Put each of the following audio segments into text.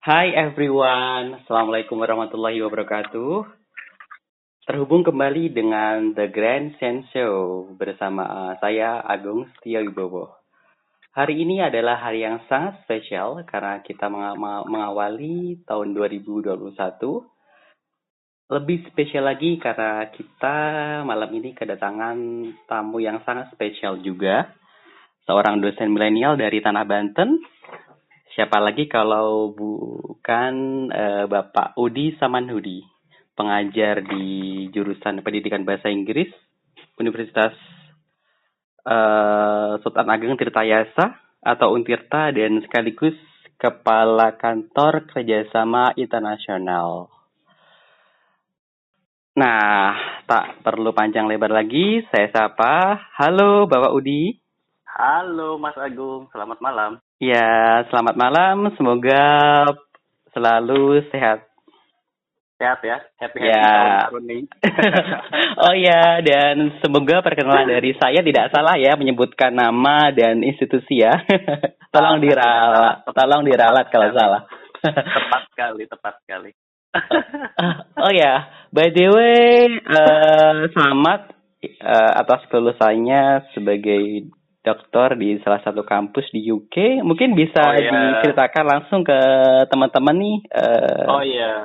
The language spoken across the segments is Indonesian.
Hai everyone, Assalamualaikum warahmatullahi wabarakatuh. Terhubung kembali dengan The Grand Sense Show bersama uh, saya Agung Setia Wibowo. Hari ini adalah hari yang sangat spesial karena kita mengawali tahun 2021. Lebih spesial lagi karena kita malam ini kedatangan tamu yang sangat spesial juga. Seorang dosen milenial dari Tanah Banten Siapa lagi kalau bukan uh, Bapak Udi Samanhudi, pengajar di jurusan Pendidikan Bahasa Inggris Universitas uh, Sultan Ageng Tirtayasa atau Untirta dan sekaligus Kepala Kantor Kerjasama Internasional. Nah, tak perlu panjang lebar lagi, saya sapa. Halo Bapak Udi. Halo Mas Agung, selamat malam. Ya, selamat malam. Semoga selalu sehat. Sehat ya, happy happy ya. tahun nih. oh ya, dan semoga perkenalan dari saya tidak salah ya menyebutkan nama dan institusi ya. tolong diralat, tolong diralat kalau salah. tepat sekali, tepat sekali. oh ya, by the way, uh, selamat uh, atas kelulusannya sebagai dokter di salah satu kampus di UK. Mungkin bisa oh, yeah. diceritakan langsung ke teman-teman nih. Uh, oh iya. Yeah.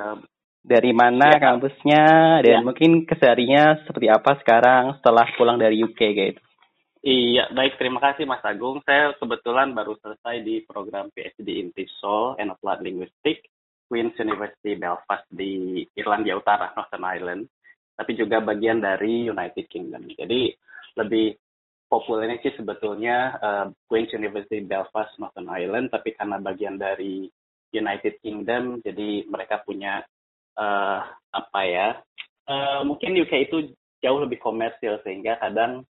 Dari mana yeah. kampusnya dan yeah. mungkin kesehariannya seperti apa sekarang setelah pulang dari UK gitu. Iya, baik. Terima kasih Mas Agung. Saya kebetulan baru selesai di program PhD in TESOL and Applied Linguistics Queen's University Belfast di Irlandia Utara, Northern Ireland. Tapi juga bagian dari United Kingdom. Jadi lebih populernya sih sebetulnya uh, Queen's University Belfast Northern Ireland tapi karena bagian dari United Kingdom jadi mereka punya uh, apa ya uh, mungkin UK itu jauh lebih komersil sehingga kadang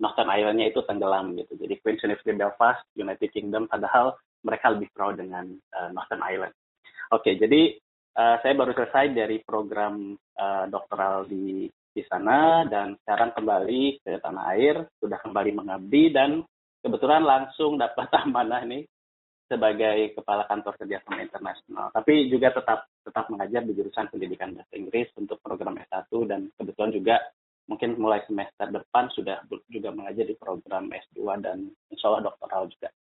Northern Ireland-nya itu tenggelam gitu. Jadi Queen's University Belfast United Kingdom padahal mereka lebih proud dengan uh, Northern Ireland. Oke okay, jadi uh, saya baru selesai dari program uh, doktoral di di sana dan sekarang kembali ke tanah air sudah kembali mengabdi dan kebetulan langsung dapat amanah ini sebagai kepala kantor kerjasama internasional tapi juga tetap tetap mengajar di jurusan pendidikan bahasa Inggris untuk program S1 dan kebetulan juga mungkin mulai semester depan sudah juga mengajar di program S2 dan insya Allah doktoral juga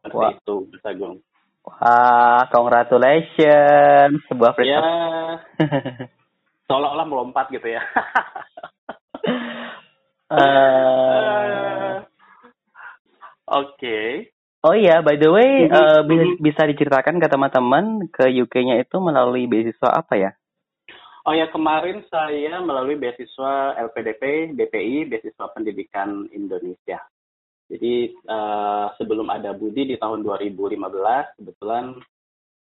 seperti Wah. itu Mas Agung Wah, congratulations sebuah prestasi. Ya. seolah-olah melompat gitu ya. uh, Oke. Okay. Oh iya, by the way, uh, bisa diceritakan ke teman-teman ke UK-nya itu melalui beasiswa apa ya? Oh ya, kemarin saya melalui beasiswa LPDP, BPI, beasiswa pendidikan Indonesia. Jadi uh, sebelum ada Budi di tahun 2015, kebetulan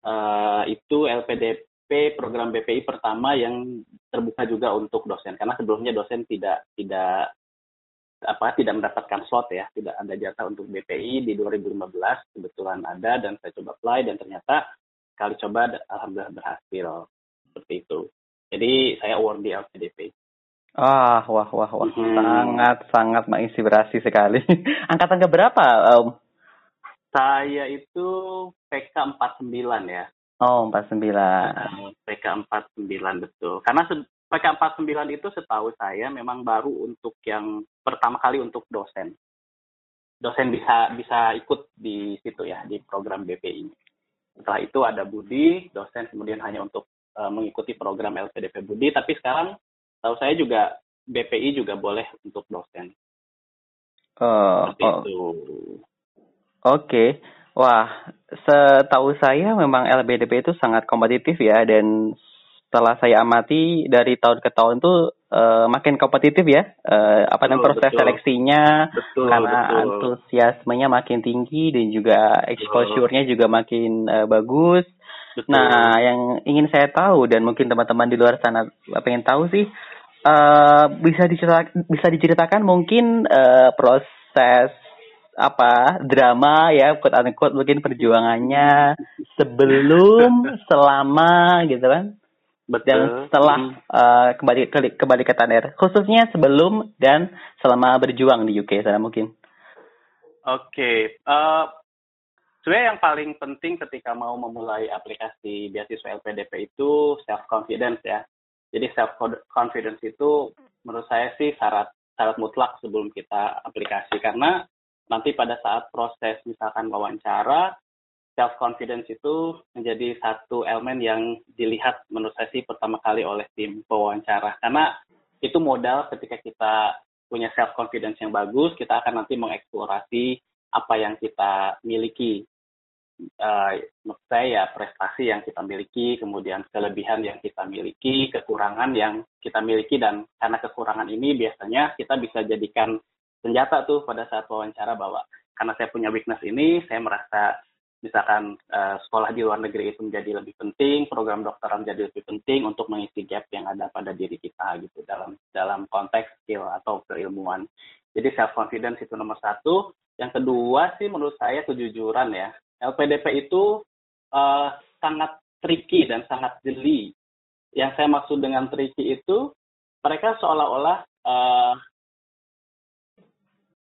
uh, itu LPDP program BPI pertama yang terbuka juga untuk dosen karena sebelumnya dosen tidak tidak apa tidak mendapatkan slot ya tidak ada jatah untuk BPI di 2015 kebetulan ada dan saya coba apply dan ternyata kali coba alhamdulillah berhasil seperti itu jadi saya award di LPDP Ah, wah, wah, wah, hmm. sangat, sangat menginspirasi sekali. Angkatan ke berapa? Um? Saya itu PK 49 ya. Oh, 49. PK 49 betul. Karena PK 49 itu setahu saya memang baru untuk yang pertama kali untuk dosen. Dosen bisa bisa ikut di situ ya di program BPI. Setelah itu ada Budi, dosen kemudian hanya untuk uh, mengikuti program LPDP Budi, tapi sekarang tahu saya juga BPI juga boleh untuk dosen. Uh, oh. Oke. Okay. Wah, setahu saya memang LBDP itu sangat kompetitif ya dan setelah saya amati dari tahun ke tahun tuh uh, makin kompetitif ya uh, apa namanya proses betul. seleksinya betul, karena betul. antusiasmenya makin tinggi dan juga exposure-nya juga makin uh, bagus. Betul. Nah, yang ingin saya tahu dan mungkin teman-teman di luar sana pengen tahu sih uh, bisa diceritakan bisa diceritakan mungkin uh, proses apa drama ya quote unquote mungkin perjuangannya sebelum selama gitu kan Betul. dan setelah hmm. uh, kembali ke kembali ke tanah khususnya sebelum dan selama berjuang di UK sana mungkin oke okay. uh, sebenarnya yang paling penting ketika mau memulai aplikasi beasiswa LPDP itu self confidence ya. Jadi self confidence itu menurut saya sih syarat syarat mutlak sebelum kita aplikasi karena nanti pada saat proses misalkan wawancara self confidence itu menjadi satu elemen yang dilihat menurut saya sih pertama kali oleh tim pewawancara. Karena itu modal ketika kita punya self confidence yang bagus kita akan nanti mengeksplorasi apa yang kita miliki. Uh, saya ya prestasi yang kita miliki, kemudian kelebihan yang kita miliki, kekurangan yang kita miliki dan karena kekurangan ini biasanya kita bisa jadikan senjata tuh pada saat wawancara bahwa karena saya punya weakness ini, saya merasa misalkan uh, sekolah di luar negeri itu menjadi lebih penting, program dokteran menjadi lebih penting untuk mengisi gap yang ada pada diri kita gitu dalam dalam konteks skill atau keilmuan. Jadi self confidence itu nomor satu. Yang kedua sih menurut saya kejujuran ya. LPDP itu uh, sangat tricky dan sangat jeli. Yang saya maksud dengan tricky itu mereka seolah-olah uh,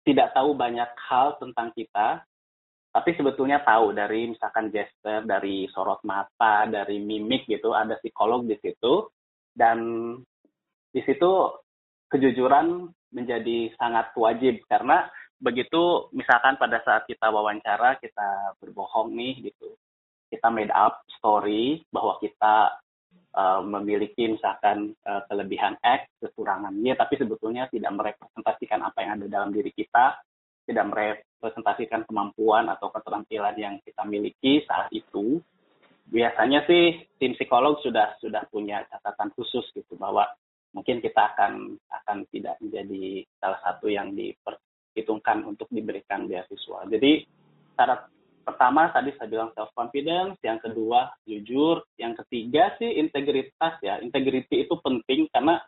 tidak tahu banyak hal tentang kita, tapi sebetulnya tahu dari misalkan gesture, dari sorot mata, dari mimik gitu, ada psikolog di situ, dan di situ kejujuran menjadi sangat wajib karena begitu misalkan pada saat kita wawancara kita berbohong nih gitu. Kita made up story bahwa kita uh, memiliki misalkan uh, kelebihan X kekurangannya tapi sebetulnya tidak merepresentasikan apa yang ada dalam diri kita tidak merepresentasikan kemampuan atau keterampilan yang kita miliki saat itu biasanya sih tim psikolog sudah sudah punya catatan khusus gitu bahwa mungkin kita akan akan tidak menjadi salah satu yang diper, hitungkan untuk diberikan beasiswa. Jadi syarat pertama tadi saya bilang self confidence, yang kedua jujur, yang ketiga sih integritas ya. Integrity itu penting karena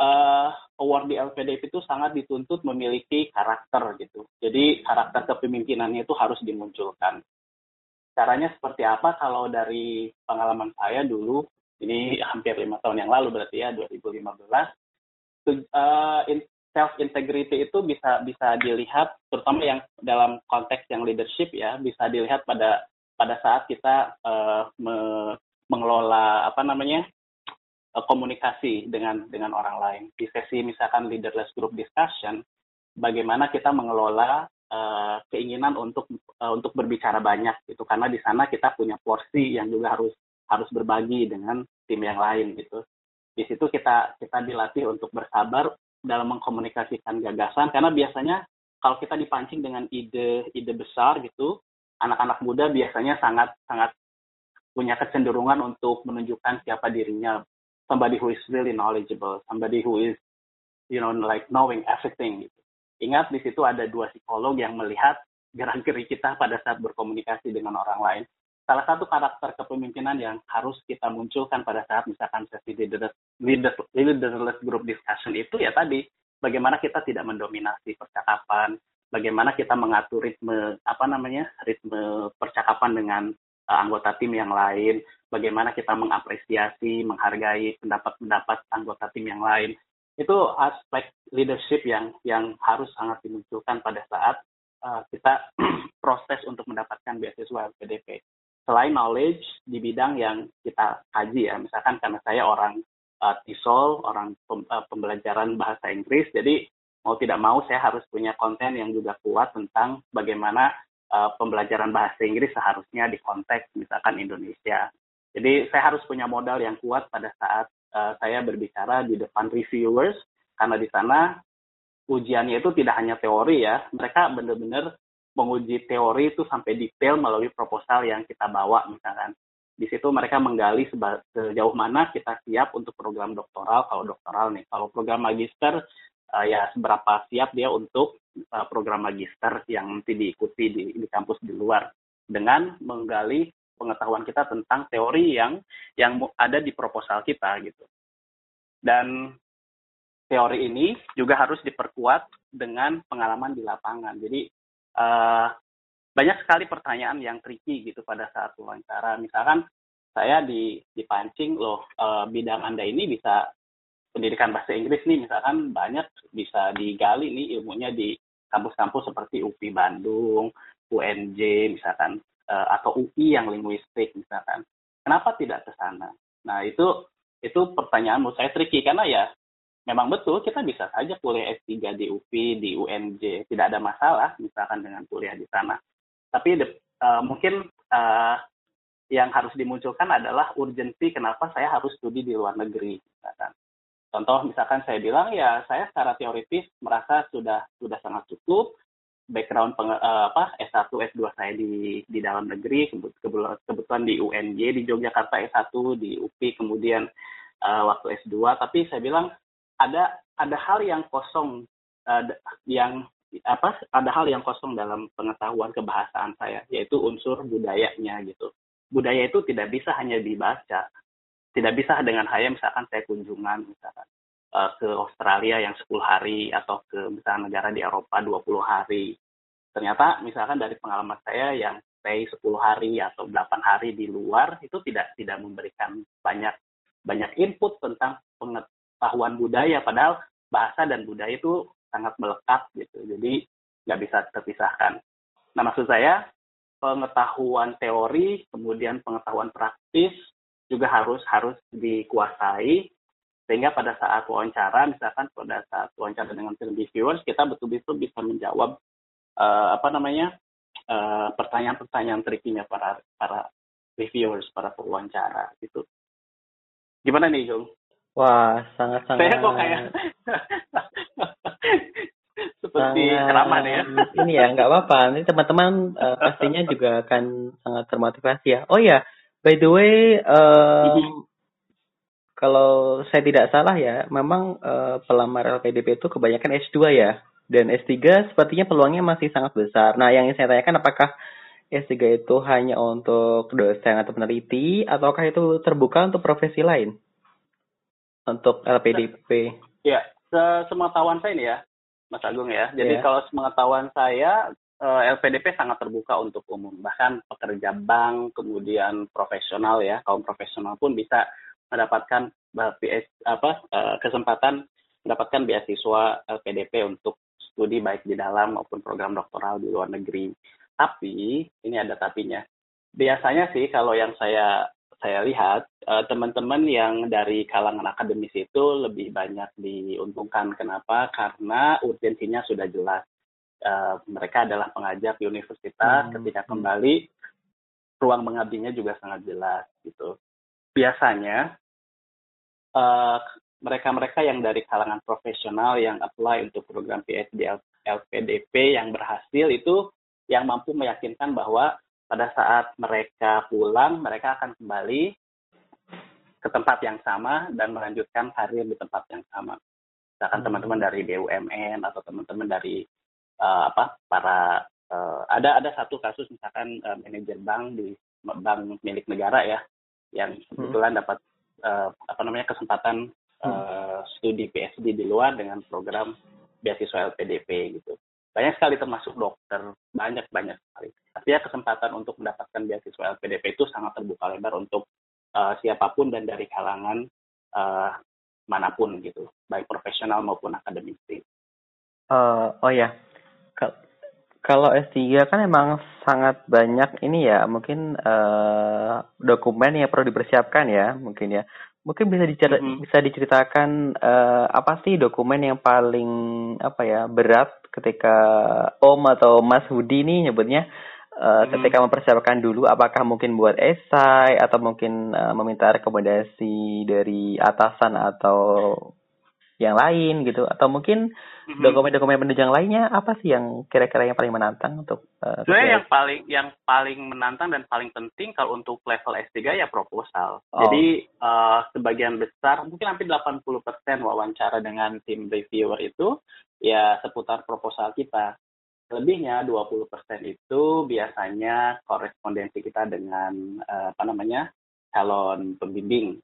uh, award di LPDP itu sangat dituntut memiliki karakter gitu. Jadi karakter kepemimpinannya itu harus dimunculkan. Caranya seperti apa? Kalau dari pengalaman saya dulu, ini hampir lima tahun yang lalu berarti ya 2015, uh, self integrity itu bisa bisa dilihat terutama yang dalam konteks yang leadership ya bisa dilihat pada pada saat kita uh, me, mengelola apa namanya uh, komunikasi dengan dengan orang lain. Di sesi misalkan leaderless group discussion bagaimana kita mengelola uh, keinginan untuk uh, untuk berbicara banyak gitu. Karena di sana kita punya porsi yang juga harus harus berbagi dengan tim yang lain gitu. Di situ kita kita dilatih untuk bersabar dalam mengkomunikasikan gagasan karena biasanya kalau kita dipancing dengan ide ide besar gitu anak-anak muda biasanya sangat sangat punya kecenderungan untuk menunjukkan siapa dirinya. Somebody who is really knowledgeable somebody who is you know like knowing everything gitu. Ingat di situ ada dua psikolog yang melihat gerak gerik kita pada saat berkomunikasi dengan orang lain salah satu karakter kepemimpinan yang harus kita munculkan pada saat misalkan sesi leaderless, leaderless group discussion itu ya tadi bagaimana kita tidak mendominasi percakapan, bagaimana kita mengatur ritme apa namanya ritme percakapan dengan uh, anggota tim yang lain, bagaimana kita mengapresiasi, menghargai pendapat-pendapat anggota tim yang lain. Itu aspek leadership yang yang harus sangat dimunculkan pada saat uh, kita proses untuk mendapatkan beasiswa LPDP selain knowledge di bidang yang kita kaji ya, misalkan karena saya orang uh, TESOL, orang pem, uh, pembelajaran bahasa Inggris, jadi mau tidak mau saya harus punya konten yang juga kuat tentang bagaimana uh, pembelajaran bahasa Inggris seharusnya di konteks misalkan Indonesia. Jadi saya harus punya modal yang kuat pada saat uh, saya berbicara di depan reviewers, karena di sana ujiannya itu tidak hanya teori ya, mereka benar-benar menguji teori itu sampai detail melalui proposal yang kita bawa misalkan. Di situ mereka menggali sejauh mana kita siap untuk program doktoral kalau doktoral nih. Kalau program magister uh, ya seberapa siap dia untuk uh, program magister yang nanti diikuti di, di kampus di luar dengan menggali pengetahuan kita tentang teori yang yang ada di proposal kita gitu. Dan teori ini juga harus diperkuat dengan pengalaman di lapangan. Jadi uh, banyak sekali pertanyaan yang tricky gitu pada saat wawancara. Misalkan saya di dipancing loh uh, bidang anda ini bisa pendidikan bahasa Inggris nih misalkan banyak bisa digali nih ilmunya di kampus-kampus seperti UPI Bandung, UNJ misalkan. uh, atau UI yang linguistik misalkan. Kenapa tidak ke sana? Nah itu itu pertanyaan menurut saya tricky karena ya memang betul kita bisa saja kuliah S3 di UPI, di UNJ, tidak ada masalah misalkan dengan kuliah di sana. Tapi uh, mungkin uh, yang harus dimunculkan adalah urgensi kenapa saya harus studi di luar negeri. Misalkan. Contoh misalkan saya bilang ya saya secara teoritis merasa sudah sudah sangat cukup background peng, uh, apa S1 S2 saya di di dalam negeri kebetulan, di UNJ di Yogyakarta S1 di UPI kemudian uh, waktu S2 tapi saya bilang ada ada hal yang kosong uh, yang apa ada hal yang kosong dalam pengetahuan kebahasaan saya yaitu unsur budayanya gitu. Budaya itu tidak bisa hanya dibaca tidak bisa dengan hanya misalkan saya kunjungan misalkan uh, ke Australia yang 10 hari atau ke misalkan negara di Eropa 20 hari. Ternyata misalkan dari pengalaman saya yang stay 10 hari atau 8 hari di luar itu tidak tidak memberikan banyak banyak input tentang pengetahuan budaya padahal bahasa dan budaya itu sangat melekat gitu. Jadi nggak bisa terpisahkan. Nah maksud saya pengetahuan teori kemudian pengetahuan praktis juga harus harus dikuasai sehingga pada saat wawancara misalkan pada saat wawancara dengan film reviewers kita betul-betul bisa menjawab uh, apa namanya eh, pertanyaan-pertanyaan trikinya para para reviewers para pewawancara gitu gimana nih Jung? Wah sangat sangat. Saya kok kayak seperti keramat ya. Ini ya nggak apa-apa. Nanti teman-teman uh, pastinya juga akan sangat termotivasi ya. Oh ya, by the way, um, kalau saya tidak salah ya, memang uh, pelamar LPDP itu kebanyakan S2 ya. Dan S3 sepertinya peluangnya masih sangat besar. Nah, yang saya tanyakan apakah S3 itu hanya untuk dosen atau peneliti, ataukah itu terbuka untuk profesi lain? Untuk LPDP. Ya, semua tawan saya ini ya, Mas Agung ya. Jadi yeah. kalau pengetahuan saya eh, LPDP sangat terbuka untuk umum. Bahkan pekerja bank, kemudian profesional ya, kaum profesional pun bisa mendapatkan apa eh, kesempatan mendapatkan beasiswa LPDP untuk studi baik di dalam maupun program doktoral di luar negeri. Tapi ini ada tapinya. Biasanya sih kalau yang saya saya lihat uh, teman-teman yang dari kalangan akademis itu lebih banyak diuntungkan. Kenapa? Karena urgensinya sudah jelas. Uh, mereka adalah pengajar di universitas. Hmm. Ketika kembali, ruang mengabdinya juga sangat jelas. Gitu. Biasanya eh, mereka-mereka yang dari kalangan profesional yang apply untuk program PhD LPDP yang berhasil itu yang mampu meyakinkan bahwa pada saat mereka pulang, mereka akan kembali ke tempat yang sama dan melanjutkan karir di tempat yang sama. Misalkan hmm. teman-teman dari BUMN atau teman-teman dari uh, apa para uh, ada ada satu kasus misalkan uh, manajer bank di bank milik negara ya yang hmm. kebetulan dapat uh, apa namanya kesempatan uh, studi PhD di luar dengan program beasiswa LPDP gitu banyak sekali termasuk dokter banyak banyak sekali. Artinya kesempatan untuk mendapatkan beasiswa LPDP itu sangat terbuka lebar untuk uh, siapa pun dan dari kalangan uh, mana pun gitu. Baik profesional maupun akademisi uh, oh ya. Kalau S3 kan emang sangat banyak ini ya mungkin uh, dokumen yang perlu dipersiapkan ya mungkin ya mungkin bisa dicer mm -hmm. bisa diceritakan uh, apa sih dokumen yang paling apa ya berat ketika Om atau Mas Hudi nih nyebutnya uh, hmm. ketika mempersiapkan dulu apakah mungkin buat esai atau mungkin uh, meminta rekomendasi dari atasan atau yang lain gitu atau mungkin mm-hmm. dokumen-dokumen penunjang lainnya apa sih yang kira-kira yang paling menantang untuk uh, Sebenarnya yang paling yang paling menantang dan paling penting kalau untuk level S3 ya proposal. Oh. Jadi uh, sebagian besar mungkin hampir 80% wawancara dengan tim reviewer itu ya seputar proposal kita. Lebihnya 20% itu biasanya korespondensi kita dengan uh, apa namanya calon pembimbing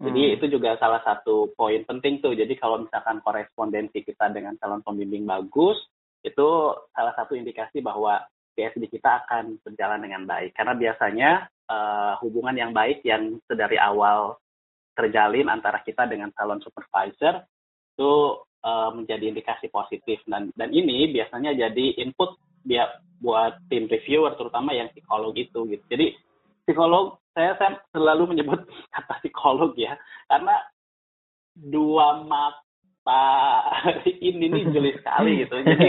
jadi hmm. itu juga salah satu poin penting tuh. Jadi kalau misalkan korespondensi kita dengan calon pembimbing bagus, itu salah satu indikasi bahwa PhD kita akan berjalan dengan baik. Karena biasanya uh, hubungan yang baik yang sedari awal terjalin antara kita dengan calon supervisor itu uh, menjadi indikasi positif. Dan dan ini biasanya jadi input biar buat tim reviewer terutama yang psikolog itu gitu. Jadi psikolog saya saya selalu menyebut kata psikolog ya karena dua mata ini nih jeli sekali gitu. Jadi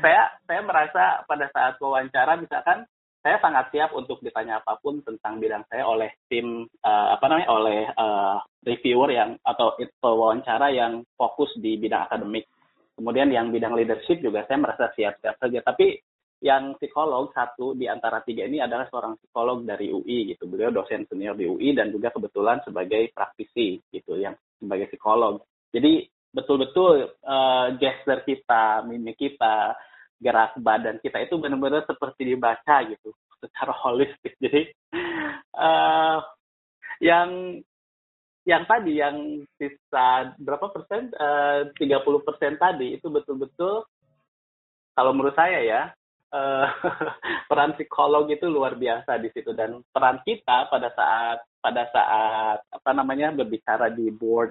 saya saya merasa pada saat wawancara misalkan saya sangat siap untuk ditanya apa pun tentang bidang saya oleh tim uh, apa namanya oleh uh, reviewer yang atau wawancara yang fokus di bidang akademik. Kemudian yang bidang leadership juga saya merasa siap-siap saja. Tapi yang psikolog satu di antara tiga ini adalah seorang psikolog dari UI gitu. Beliau dosen senior di UI dan juga kebetulan sebagai praktisi gitu yang sebagai psikolog. Jadi betul-betul uh, gesture kita, mimik kita, gerak badan kita itu benar-benar seperti dibaca gitu secara holistik jadi uh, yang yang tadi yang sisa berapa persen eh, tiga puluh persen tadi itu betul-betul kalau menurut saya ya uh, peran psikolog itu luar biasa di situ dan peran kita pada saat pada saat apa namanya berbicara di board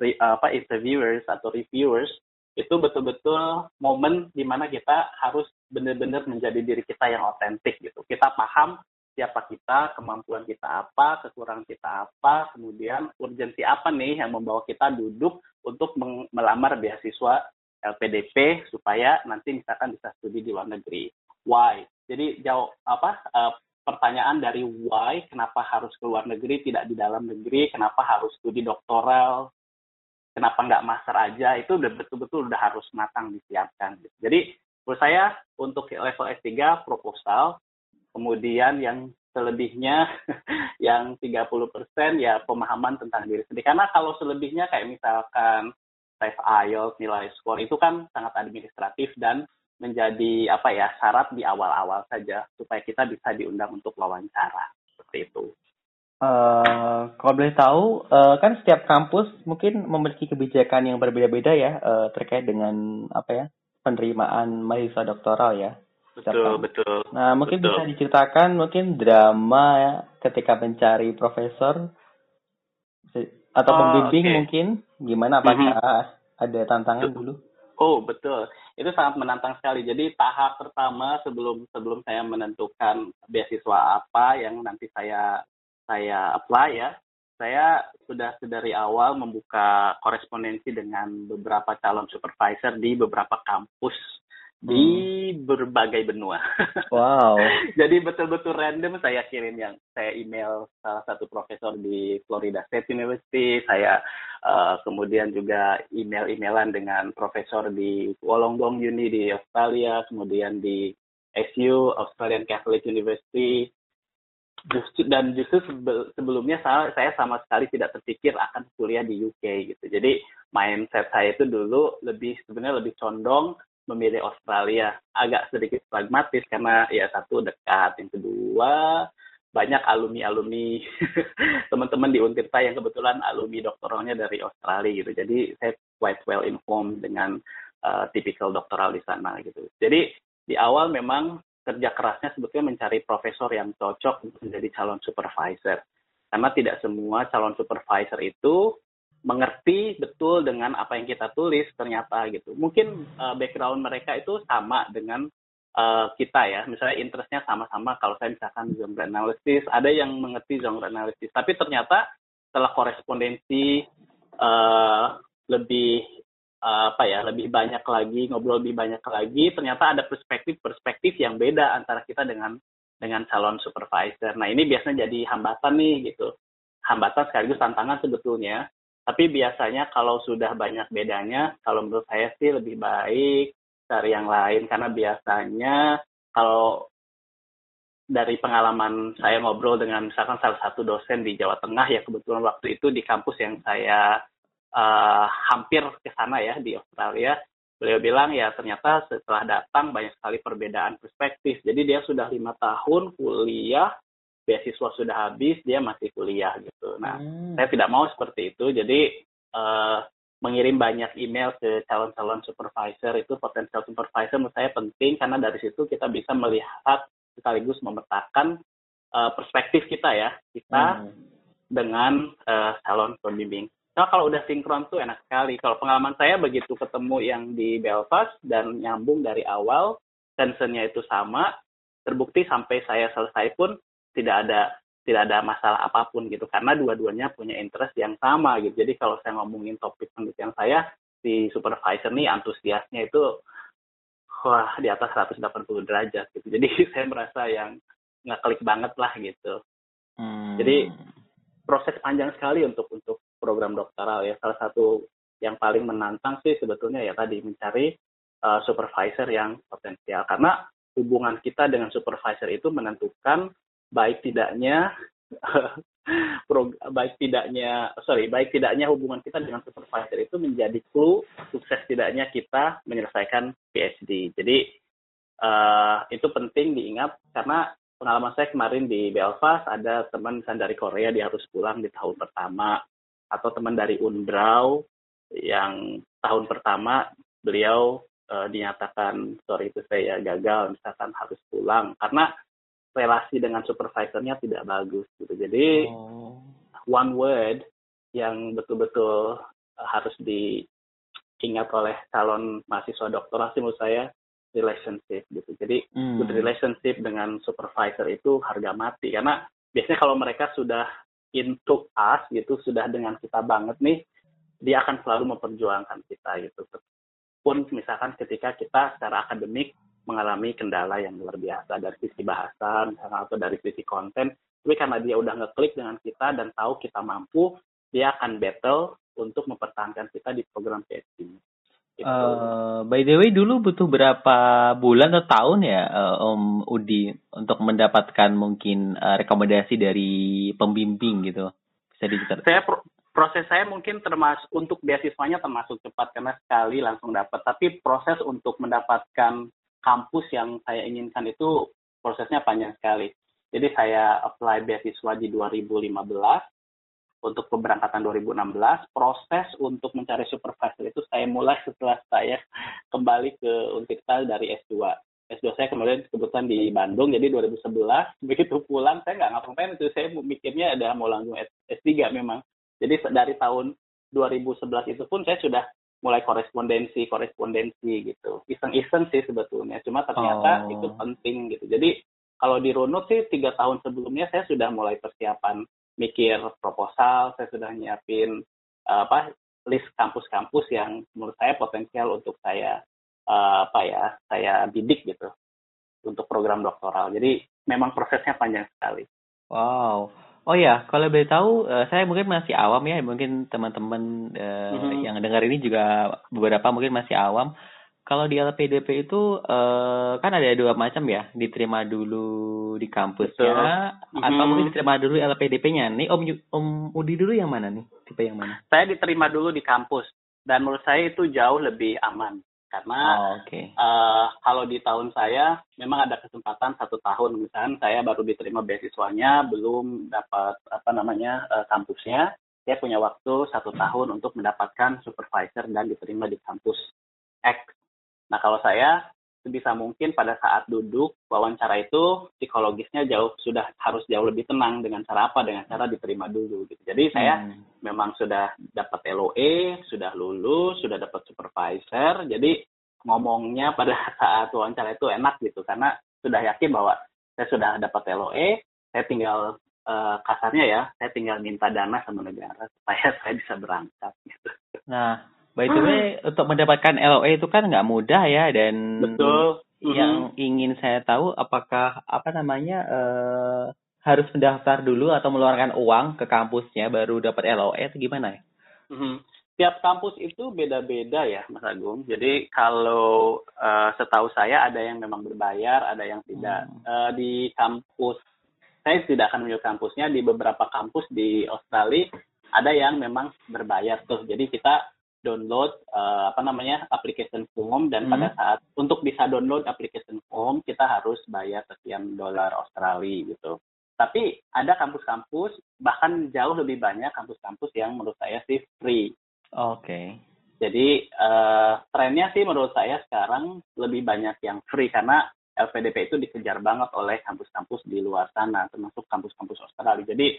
re, apa interviewers atau reviewers itu betul-betul momen di mana kita harus benar-benar menjadi diri kita yang otentik gitu. Kita paham siapa kita, kemampuan kita apa, kekurangan kita apa, kemudian urgensi apa nih yang membawa kita duduk untuk melamar beasiswa LPDP supaya nanti misalkan bisa studi di luar negeri. Why? Jadi jauh apa uh, pertanyaan dari why, kenapa harus ke luar negeri, tidak di dalam negeri, kenapa harus studi doktoral, kenapa nggak master aja itu udah betul-betul udah harus matang disiapkan. Jadi menurut saya untuk level S3 proposal, kemudian yang selebihnya yang 30% ya pemahaman tentang diri sendiri. Karena kalau selebihnya kayak misalkan tes IELTS, nilai skor itu kan sangat administratif dan menjadi apa ya syarat di awal-awal saja supaya kita bisa diundang untuk wawancara seperti itu. Uh, kalau boleh tahu, uh, kan setiap kampus mungkin memiliki kebijakan yang berbeda-beda ya uh, terkait dengan apa ya penerimaan mahasiswa doktoral ya. Betul, betul. Nah, mungkin betul. bisa diceritakan mungkin drama ya ketika mencari profesor atau oh, pembimbing okay. mungkin gimana apakah mm -hmm. Ada tantangan dulu? Oh, betul. Itu sangat menantang sekali. Jadi tahap pertama sebelum sebelum saya menentukan beasiswa apa yang nanti saya saya apply ya, saya sudah dari awal membuka korespondensi dengan beberapa calon supervisor di beberapa kampus di hmm. berbagai benua. Wow. Jadi betul-betul random saya kirim yang saya email salah satu profesor di Florida State University, saya uh, kemudian juga email-emailan dengan profesor di Wollongong Uni di Australia, kemudian di SU Australian Catholic University, justru dan justru sebelumnya saya, saya sama sekali tidak terpikir akan kuliah di UK gitu. Jadi mindset saya itu dulu lebih sebenarnya lebih condong memilih Australia. Agak sedikit pragmatis karena ya satu dekat, yang kedua banyak alumni-alumni teman-teman di Untirta yang kebetulan alumni doktoralnya dari Australia gitu. Jadi saya quite well informed dengan uh, typical doktoral di sana gitu. Jadi di awal memang kerja kerasnya sebetulnya mencari profesor yang cocok untuk menjadi calon supervisor. Karena tidak semua calon supervisor itu mengerti betul dengan apa yang kita tulis ternyata gitu. Mungkin uh, background mereka itu sama dengan uh, kita ya. Misalnya interestnya sama-sama kalau saya misalkan genre analysis, ada yang mengerti genre analysis. Tapi ternyata setelah korespondensi uh, lebih apa ya lebih banyak lagi ngobrol lebih banyak lagi ternyata ada perspektif-perspektif yang beda antara kita dengan dengan calon supervisor. Nah ini biasanya jadi hambatan nih gitu, hambatan sekaligus tantangan sebetulnya. Tapi biasanya kalau sudah banyak bedanya, kalau menurut saya sih lebih baik cari yang lain karena biasanya kalau dari pengalaman saya ngobrol dengan misalkan salah satu dosen di Jawa Tengah ya kebetulan waktu itu di kampus yang saya uh, hampir ke sana ya di Australia. Beliau bilang ya ternyata setelah datang banyak sekali perbedaan perspektif. Jadi dia sudah lima tahun kuliah, beasiswa sudah habis, dia masih kuliah gitu. Nah, hmm. saya tidak mau seperti itu. Jadi uh, mengirim banyak email ke calon-calon supervisor itu potensial supervisor menurut saya penting karena dari situ kita bisa melihat sekaligus memetakan uh, perspektif kita ya kita hmm. dengan uh, calon pembimbing. Nah, kalau udah sinkron tuh enak sekali. Kalau pengalaman saya begitu ketemu yang di Belfast dan nyambung dari awal, tensionnya itu sama, terbukti sampai saya selesai pun tidak ada tidak ada masalah apa pun gitu karena dua-duanya punya interest yang sama gitu. Jadi kalau saya ngomongin topik penelitian saya si supervisor nih antusiasnya itu wah di atas 180 derajat gitu. Jadi saya merasa yang nggak klik banget lah gitu. Hmm. Jadi proses panjang sekali untuk untuk program doktoral ya. Salah satu yang paling menantang sih sebetulnya ya tadi mencari uh, supervisor yang potensial karena hubungan kita dengan supervisor itu menentukan baik tidaknya baik tidaknya sorry baik tidaknya hubungan kita dengan supervisor itu menjadi clue sukses tidaknya kita menyelesaikan PhD. Jadi uh, itu penting diingat karena pengalaman saya kemarin di Belfast ada teman dari Korea dia harus pulang di tahun pertama atau teman dari Undrau yang tahun pertama beliau uh, dinyatakan sorry itu saya gagal misalkan harus pulang karena relasi dengan supervisornya tidak bagus gitu jadi oh. one word yang betul-betul harus diingat oleh calon mahasiswa doktoral sih menurut saya relationship gitu. Jadi hmm. good relationship dengan supervisor itu harga mati karena biasanya kalau mereka sudah into us gitu, sudah dengan kita banget nih, dia akan selalu memperjuangkan kita gitu. Pun misalkan ketika kita secara akademik mengalami kendala yang luar biasa dari sisi bahasa atau dari sisi konten, tapi karena dia udah ngeklik dengan kita dan tahu kita mampu, dia akan battle untuk mempertahankan kita di program PhD. Gitu. Uh, by the way, dulu butuh berapa bulan atau tahun ya uh, Om Udi untuk mendapatkan mungkin uh, rekomendasi dari pembimbing gitu? Bisa diceritakan? Saya pro proses saya mungkin termasuk untuk beasiswanya termasuk cepat karena sekali langsung dapat. Tapi proses untuk mendapatkan kampus yang saya inginkan itu prosesnya panjang sekali. Jadi saya apply beasiswa di 2015 untuk keberangkatan 2016, proses untuk mencari supervisor itu saya mulai setelah saya kembali ke Untirta dari S2. S2 saya kemudian kebetulan di Bandung, jadi 2011, begitu pulang saya nggak ngapa-ngapain itu, saya mikirnya ada mau langsung S3 memang. Jadi dari tahun 2011 itu pun saya sudah mulai korespondensi, korespondensi gitu. Iseng-iseng sih sebetulnya, cuma ternyata oh. itu penting gitu. Jadi kalau dirunut sih tiga tahun sebelumnya saya sudah mulai persiapan mikir proposal, saya sudah nyiapin uh, apa list kampus-kampus yang menurut saya potensial untuk saya uh, apa ya saya bidik gitu untuk program doktoral. Jadi memang prosesnya panjang sekali. Wow. Oh ya, kalau boleh tahu, uh, saya mungkin masih awam ya, mungkin teman-teman uh, mm-hmm. yang dengar ini juga beberapa mungkin masih awam. Kalau di LPDP itu uh, kan ada dua macam ya, diterima dulu di kampusnya Betul. atau mm-hmm. mungkin diterima dulu LPDP-nya. Nih Om Om Udi dulu yang mana nih? Tipe yang mana? Saya diterima dulu di kampus dan menurut saya itu jauh lebih aman karena oh, okay. uh, kalau di tahun saya memang ada kesempatan satu tahun. Misalnya saya baru diterima beasiswanya belum dapat apa namanya uh, kampusnya. Saya punya waktu satu tahun untuk mendapatkan supervisor dan diterima di kampus X. Nah kalau saya sebisa mungkin pada saat duduk wawancara itu psikologisnya jauh sudah harus jauh lebih tenang dengan cara apa dengan cara diterima dulu gitu. Jadi saya hmm. memang sudah dapat LOE, sudah lulus, sudah dapat supervisor. Jadi ngomongnya pada saat wawancara itu enak gitu karena sudah yakin bahwa saya sudah dapat LOE, saya tinggal uh, kasarnya ya, saya tinggal minta dana sama negara supaya saya bisa berangkat gitu. Nah, By the way, hmm. untuk mendapatkan LOE itu kan nggak mudah ya dan betul. Yang hmm. ingin saya tahu apakah apa namanya uh, harus mendaftar dulu atau mengeluarkan uang ke kampusnya baru dapat LOE atau gimana ya? Hmm. Tiap kampus itu beda-beda ya, Mas Agung. Jadi kalau uh, setahu saya ada yang memang berbayar, ada yang tidak. Hmm. Uh, di kampus saya tidak akan menyebut kampusnya di beberapa kampus di Australia ada yang memang berbayar tuh. Jadi kita download uh, apa namanya application form dan hmm. pada saat untuk bisa download application form kita harus bayar sekian dolar Australia gitu. Tapi ada kampus-kampus bahkan jauh lebih banyak kampus-kampus yang menurut saya sih free. Oke. Okay. Jadi uh, trennya sih menurut saya sekarang lebih banyak yang free karena LPDP itu dikejar banget oleh kampus-kampus di luar sana termasuk kampus-kampus Australia. Jadi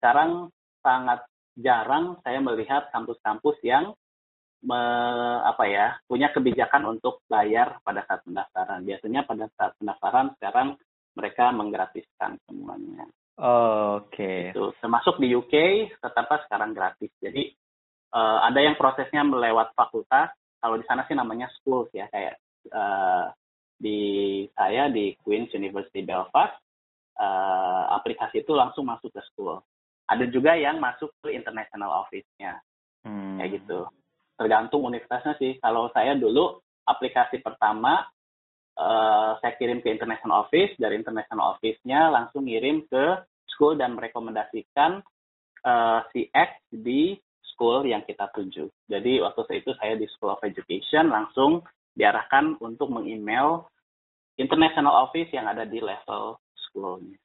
sekarang sangat jarang saya melihat kampus-kampus yang me, apa ya punya kebijakan untuk bayar pada saat pendaftaran. Biasanya pada saat pendaftaran sekarang mereka menggratiskan semuanya. Oh, Oke. Okay. Itu termasuk di UK tetap sekarang gratis. Jadi uh, ada yang prosesnya melewat fakultas. Kalau di sana sih namanya school ya kayak uh, di saya di Queen's University Belfast uh, aplikasi itu langsung masuk ke school. Ada juga yang masuk ke international office-nya. Hmm. Kayak gitu. Tergantung universitasnya sih. Kalau saya dulu aplikasi pertama uh, saya kirim ke international office, dari international office-nya langsung ngirim ke school dan merekomendasikan uh, si X di school yang kita tuju. Jadi waktu itu saya di School of Education langsung diarahkan untuk meng-email international office yang ada di level schoolnya.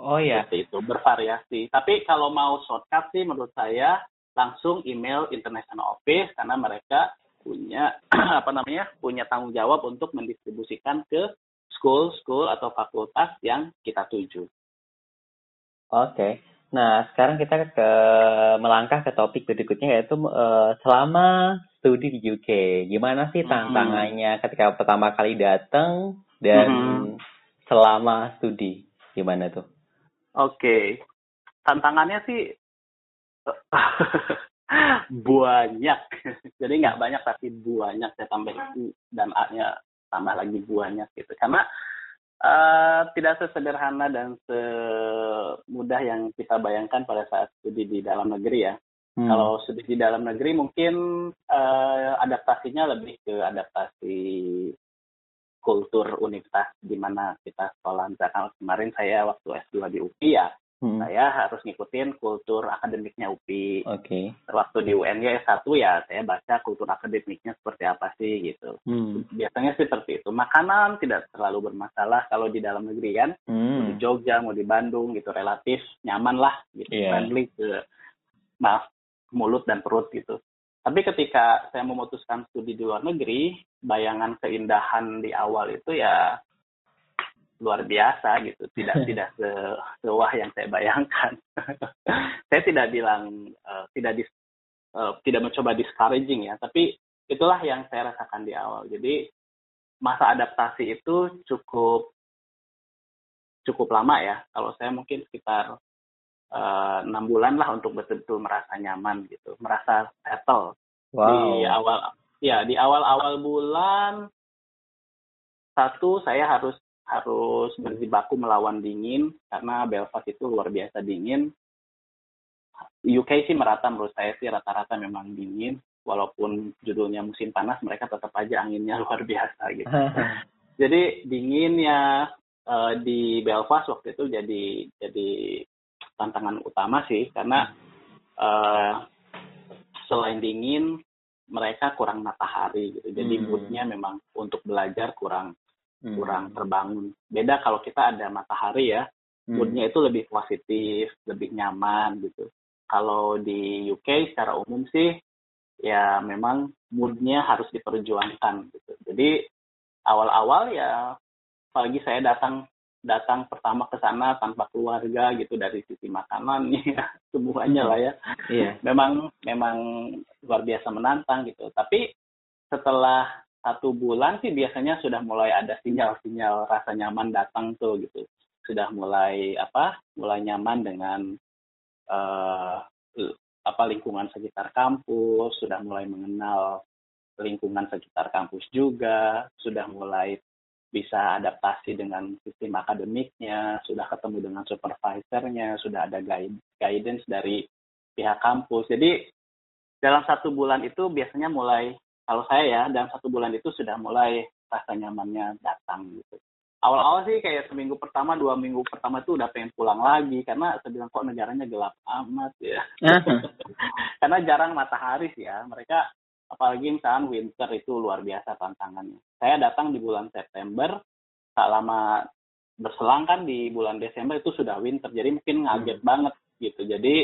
Oh ya. Seperti itu bervariasi. Tapi kalau mau shortcut sih menurut saya langsung email international office karena mereka punya apa namanya punya tanggung jawab untuk mendistribusikan ke school school atau fakultas yang kita tuju. Oke. Okay. Nah, sekarang kita ke melangkah ke topik berikutnya yaitu uh, selama studi di UK, gimana sih hmm. tantangannya hmm. ketika pertama kali datang dan hmm. selama studi, gimana tuh? Oke, okay. tantangannya sih banyak. Jadi nggak banyak tapi banyak saya tambah itu dan A-nya tambah lagi banyak gitu. Karena uh, tidak sesederhana dan semudah yang kita bayangkan pada saat studi di dalam negeri ya. Hmm. Kalau studi di dalam negeri mungkin uh, adaptasinya lebih ke adaptasi kultur universitas di mana kita sekolah. Misalkan kemarin saya waktu S2 di UPI ya, hmm. saya harus ngikutin kultur akademiknya UPI. Oke. Okay. Waktu di UNY S1 ya saya baca kultur akademiknya seperti apa sih gitu. Hmm. Biasanya sih seperti itu. Makanan tidak terlalu bermasalah kalau di dalam negeri kan. Hmm. Mau di Jogja, mau di Bandung gitu relatif nyaman lah gitu. Yeah. Friendly ke maaf mulut dan perut gitu. Tapi ketika saya memutuskan studi di luar negeri, bayangan keindahan di awal itu ya luar biasa gitu. Tidak tidak se sewah yang saya bayangkan. Saya tidak bilang uh, tidak dis, uh, tidak mencoba discouraging ya tapi itulah yang saya rasakan di awal. Jadi masa adaptasi itu cukup cukup lama ya. Kalau saya mungkin sekitar eh, enam uh, bulan lah untuk betul-betul merasa nyaman gitu. Merasa settle. Wow. di awal ya di awal-awal bulan satu saya harus harus berjibaku melawan dingin karena Belfast itu luar biasa dingin. UK sih merata menurut saya sih rata-rata memang dingin walaupun judulnya musim panas mereka tetap aja anginnya luar biasa gitu. jadi dinginnya uh, di Belfast waktu itu jadi jadi tantangan utama sih karena uh, selain dingin mereka kurang matahari gitu. Jadi hmm. moodnya memang untuk belajar kurang hmm. kurang terbangun. Beda kalau kita ada matahari ya, hmm. moodnya itu lebih positif, lebih nyaman gitu. Kalau di UK secara umum sih ya memang moodnya harus diperjuangkan gitu. Jadi awal-awal ya apalagi saya datang datang pertama ke sana tanpa keluarga gitu dari sisi makanan ya semuanya lah ya. Iya. Memang memang luar biasa menantang gitu. Tapi setelah satu bulan sih biasanya sudah mulai ada sinyal-sinyal rasa nyaman datang tuh gitu sudah mulai apa mulai nyaman dengan uh, apa lingkungan sekitar kampus sudah mulai mengenal lingkungan sekitar kampus juga sudah mulai bisa adaptasi dengan sistem akademiknya, sudah ketemu dengan supervisornya, sudah ada guide, guidance dari pihak kampus. Jadi dalam satu bulan itu biasanya mulai kalau saya ya dalam satu bulan itu sudah mulai rasa nyamannya datang gitu. Awal-awal sih kayak seminggu pertama dua minggu pertama itu udah pengen pulang lagi. Karena saya bilang kok negaranya gelap amat ya? Karena jarang matahari sih ya. Mereka apalagi misalnya winter itu luar biasa tantangannya. Saya datang di bulan September tak lama berselang kan di bulan Desember itu sudah winter. Jadi mungkin ngaget hmm. banget gitu. Jadi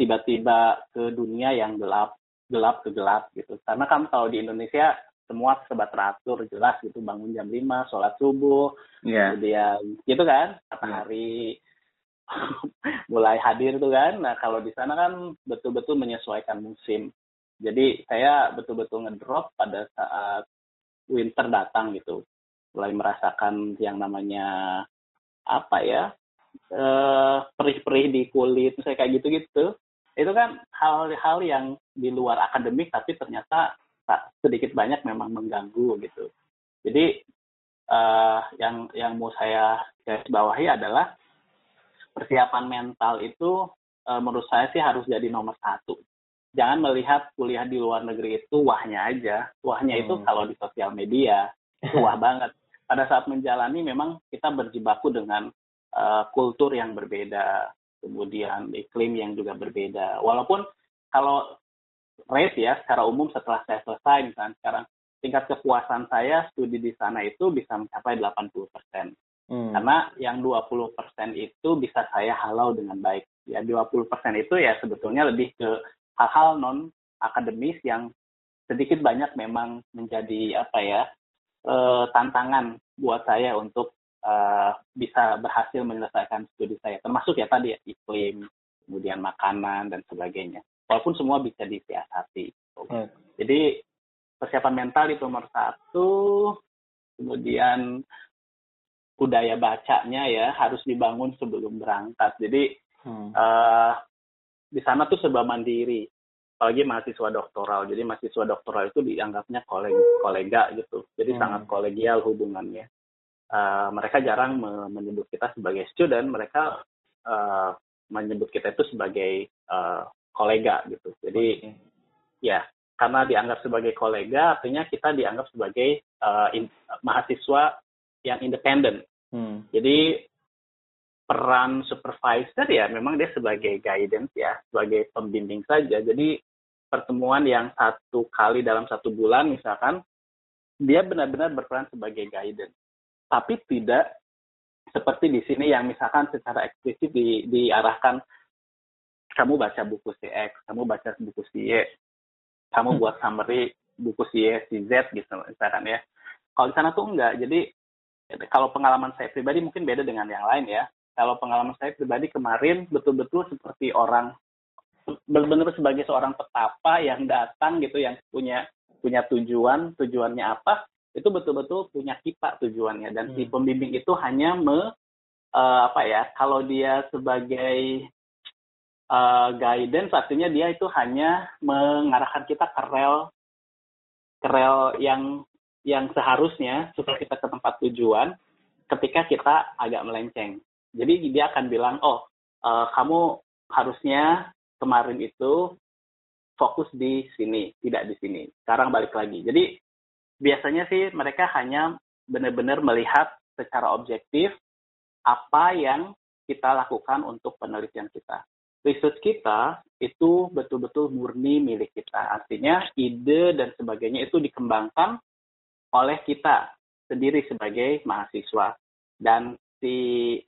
tiba-tiba ke dunia yang gelap gelap ke gelap gitu. Karena kan kalau di Indonesia semua serba teratur jelas gitu bangun jam 5 sholat subuh yeah. kemudian gitu kan matahari yeah. mulai hadir tuh kan nah kalau di sana kan betul-betul menyesuaikan musim jadi saya betul-betul ngedrop pada saat winter datang gitu mulai merasakan yang namanya apa ya eh, perih-perih di kulit misalnya kayak gitu-gitu itu kan hal-hal yang di luar akademik tapi ternyata tak sedikit banyak memang mengganggu gitu. Jadi uh, yang yang mau saya garis bawahi adalah persiapan mental itu uh, menurut saya sih harus jadi nomor satu. Jangan melihat kuliah di luar negeri itu wahnya aja. Wahnya hmm. itu kalau di sosial media wah banget. Pada saat menjalani memang kita berjibaku dengan uh, kultur yang berbeda, kemudian iklim yang juga berbeda. Walaupun kalau rate ya secara umum setelah saya selesai misalnya sekarang tingkat kepuasan saya studi di sana itu bisa mencapai 80 persen. Hmm. Karena yang 20 persen itu bisa saya halau dengan baik. Ya 20 persen itu ya sebetulnya lebih ke hal-hal non akademis yang sedikit banyak memang menjadi apa ya uh, tantangan buat saya untuk uh, bisa berhasil menyelesaikan studi saya. Termasuk ya tadi ya, iklim, kemudian makanan dan sebagainya. Walaupun semua bisa disiasati. Hmm. Jadi persiapan mental itu nomor satu, kemudian budaya bacanya ya harus dibangun sebelum berangkat. Jadi hmm. uh, di sana tuh serba mandiri apalagi mahasiswa doktoral. Jadi mahasiswa doktoral itu dianggapnya kolega, kolega gitu. Jadi hmm. sangat kolegial hubungannya. Uh, mereka jarang me menyebut kita sebagai student, mereka uh, menyebut kita itu sebagai uh, kolega gitu. Jadi okay. ya karena dianggap sebagai kolega, artinya kita dianggap sebagai uh, in, mahasiswa yang independen. Hmm. Jadi peran supervisor ya memang dia sebagai guidance ya, sebagai pembimbing saja. Jadi pertemuan yang satu kali dalam satu bulan misalkan dia benar-benar berperan sebagai guidance tapi tidak seperti di sini yang misalkan secara eksplisit di, diarahkan kamu baca buku CX, kamu baca buku CY, kamu buat summary buku CY, CZ gitu misalkan ya. Kalau di sana tuh enggak. Jadi kalau pengalaman saya pribadi mungkin beda dengan yang lain ya. Kalau pengalaman saya pribadi kemarin betul-betul seperti orang benar-benar sebagai seorang petapa yang datang gitu yang punya punya tujuan tujuannya apa itu betul-betul punya kita tujuannya dan hmm. si pembimbing itu hanya me uh, apa ya kalau dia sebagai uh, guidance artinya dia itu hanya mengarahkan kita ke rel ke rel yang yang seharusnya supaya kita ke tempat tujuan ketika kita agak melenceng jadi dia akan bilang oh uh, kamu harusnya kemarin itu fokus di sini, tidak di sini. Sekarang balik lagi. Jadi biasanya sih mereka hanya benar-benar melihat secara objektif apa yang kita lakukan untuk penelitian kita. Research kita itu betul-betul murni milik kita. Artinya ide dan sebagainya itu dikembangkan oleh kita sendiri sebagai mahasiswa. Dan si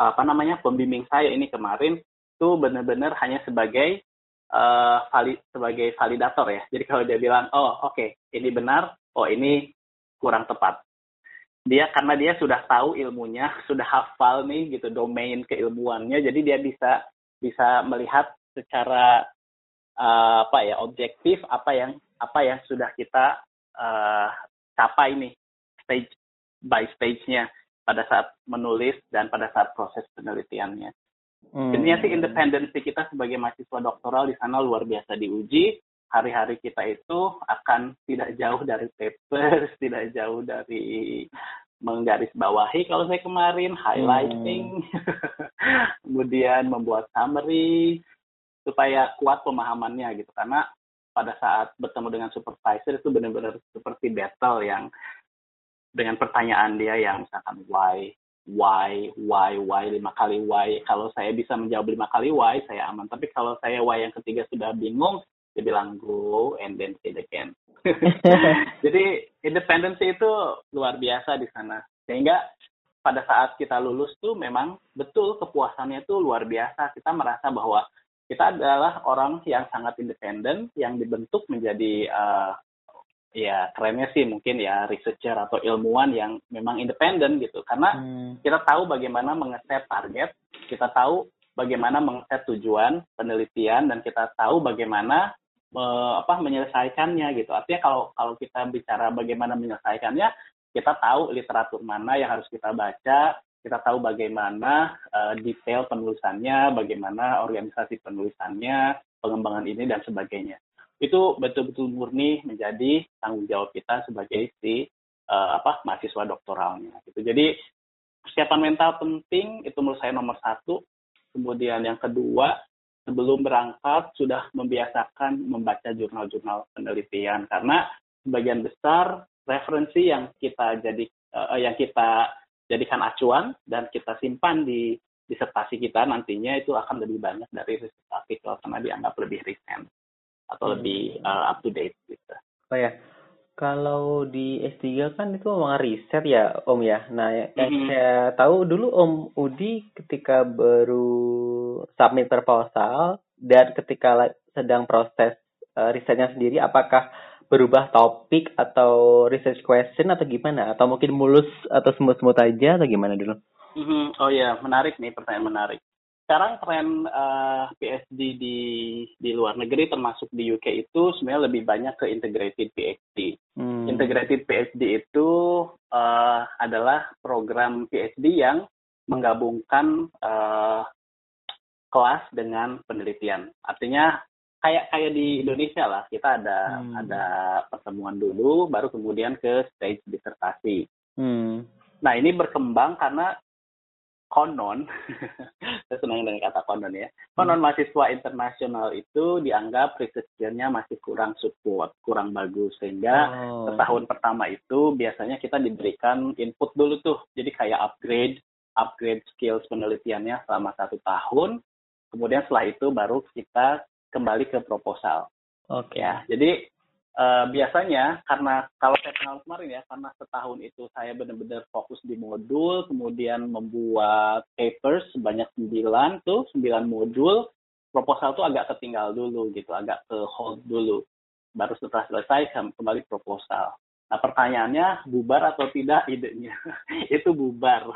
apa namanya pembimbing saya ini kemarin itu benar-benar hanya sebagai uh, vali, sebagai validator ya. Jadi kalau dia bilang, oh oke okay, ini benar, oh ini kurang tepat. Dia karena dia sudah tahu ilmunya, sudah hafal nih gitu domain keilmuannya, jadi dia bisa bisa melihat secara uh, apa ya objektif apa yang apa yang sudah kita uh, capai nih stage by stage-nya pada saat menulis dan pada saat proses penelitiannya. Hmm. Intinya sih independensi kita sebagai mahasiswa doktoral di sana luar biasa diuji. Hari-hari kita itu akan tidak jauh dari papers, tidak jauh dari menggaris bawahi kalau saya kemarin, highlighting, hmm. kemudian membuat summary supaya kuat pemahamannya gitu. Karena pada saat bertemu dengan supervisor itu benar-benar seperti battle yang dengan pertanyaan dia yang misalkan why why, why, why, lima kali why. Kalau saya bisa menjawab lima kali why, saya aman. Tapi kalau saya why yang ketiga sudah bingung, dia bilang go and then say it again. Jadi independensi itu luar biasa di sana. Sehingga pada saat kita lulus tuh memang betul kepuasannya itu luar biasa. Kita merasa bahwa kita adalah orang yang sangat independen, yang dibentuk menjadi uh, ya kerennya sih mungkin ya researcher atau ilmuwan yang memang independen gitu karena hmm. kita tahu bagaimana mengeset target kita tahu bagaimana mengeset tujuan penelitian dan kita tahu bagaimana me, apa menyelesaikannya gitu artinya kalau kalau kita bicara bagaimana menyelesaikannya kita tahu literatur mana yang harus kita baca kita tahu bagaimana uh, detail penulisannya, bagaimana organisasi penulisannya, pengembangan ini dan sebagainya. Itu betul-betul murni menjadi tanggung jawab kita sebagai si uh, apa mahasiswa doktoralnya. Gitu. Jadi persiapan mental penting itu menurut saya nomor satu. Kemudian yang kedua sebelum berangkat sudah membiasakan membaca jurnal-jurnal penelitian karena sebagian besar referensi yang kita jadi uh, yang kita jadikan acuan dan kita simpan di disertasi kita nantinya itu akan lebih banyak dari riset artikel karena dianggap lebih recent atau hmm. lebih uh, up to date gitu. Oh ya, kalau di S3 kan itu memang riset ya Om ya. Nah yang hmm. saya tahu dulu Om Udi ketika baru submit proposal dan ketika sedang proses uh, risetnya sendiri apakah berubah topik atau research question atau gimana? Atau mungkin mulus atau smooth-smooth aja atau gimana dulu? Mm-hmm. Oh ya, menarik nih pertanyaan menarik. Sekarang tren uh, eh, PhD di di luar negeri termasuk di UK itu sebenarnya lebih banyak ke integrated PhD. Hmm. Integrated PhD itu uh, adalah program PhD yang menggabungkan uh, kelas dengan penelitian. Artinya kayak kayak di Indonesia lah kita ada hmm. ada pertemuan dulu baru kemudian ke stage disertasi. Hmm. Nah ini berkembang karena konon, saya senang dengan kata konon ya, konon hmm. mahasiswa internasional itu dianggap research-nya masih kurang support, kurang bagus sehingga oh. setahun pertama itu biasanya kita diberikan input dulu tuh, jadi kayak upgrade upgrade skills penelitiannya selama satu tahun, kemudian setelah itu baru kita kembali ke proposal. Oke. Okay. Ya, jadi uh, biasanya karena kalau saya kenal kemarin ya, karena setahun itu saya benar-benar fokus di modul, kemudian membuat papers sebanyak sembilan tuh, sembilan modul, proposal tuh agak ketinggal dulu gitu, agak ke hold dulu. Baru setelah selesai kembali proposal. Nah pertanyaannya bubar atau tidak idenya? itu bubar.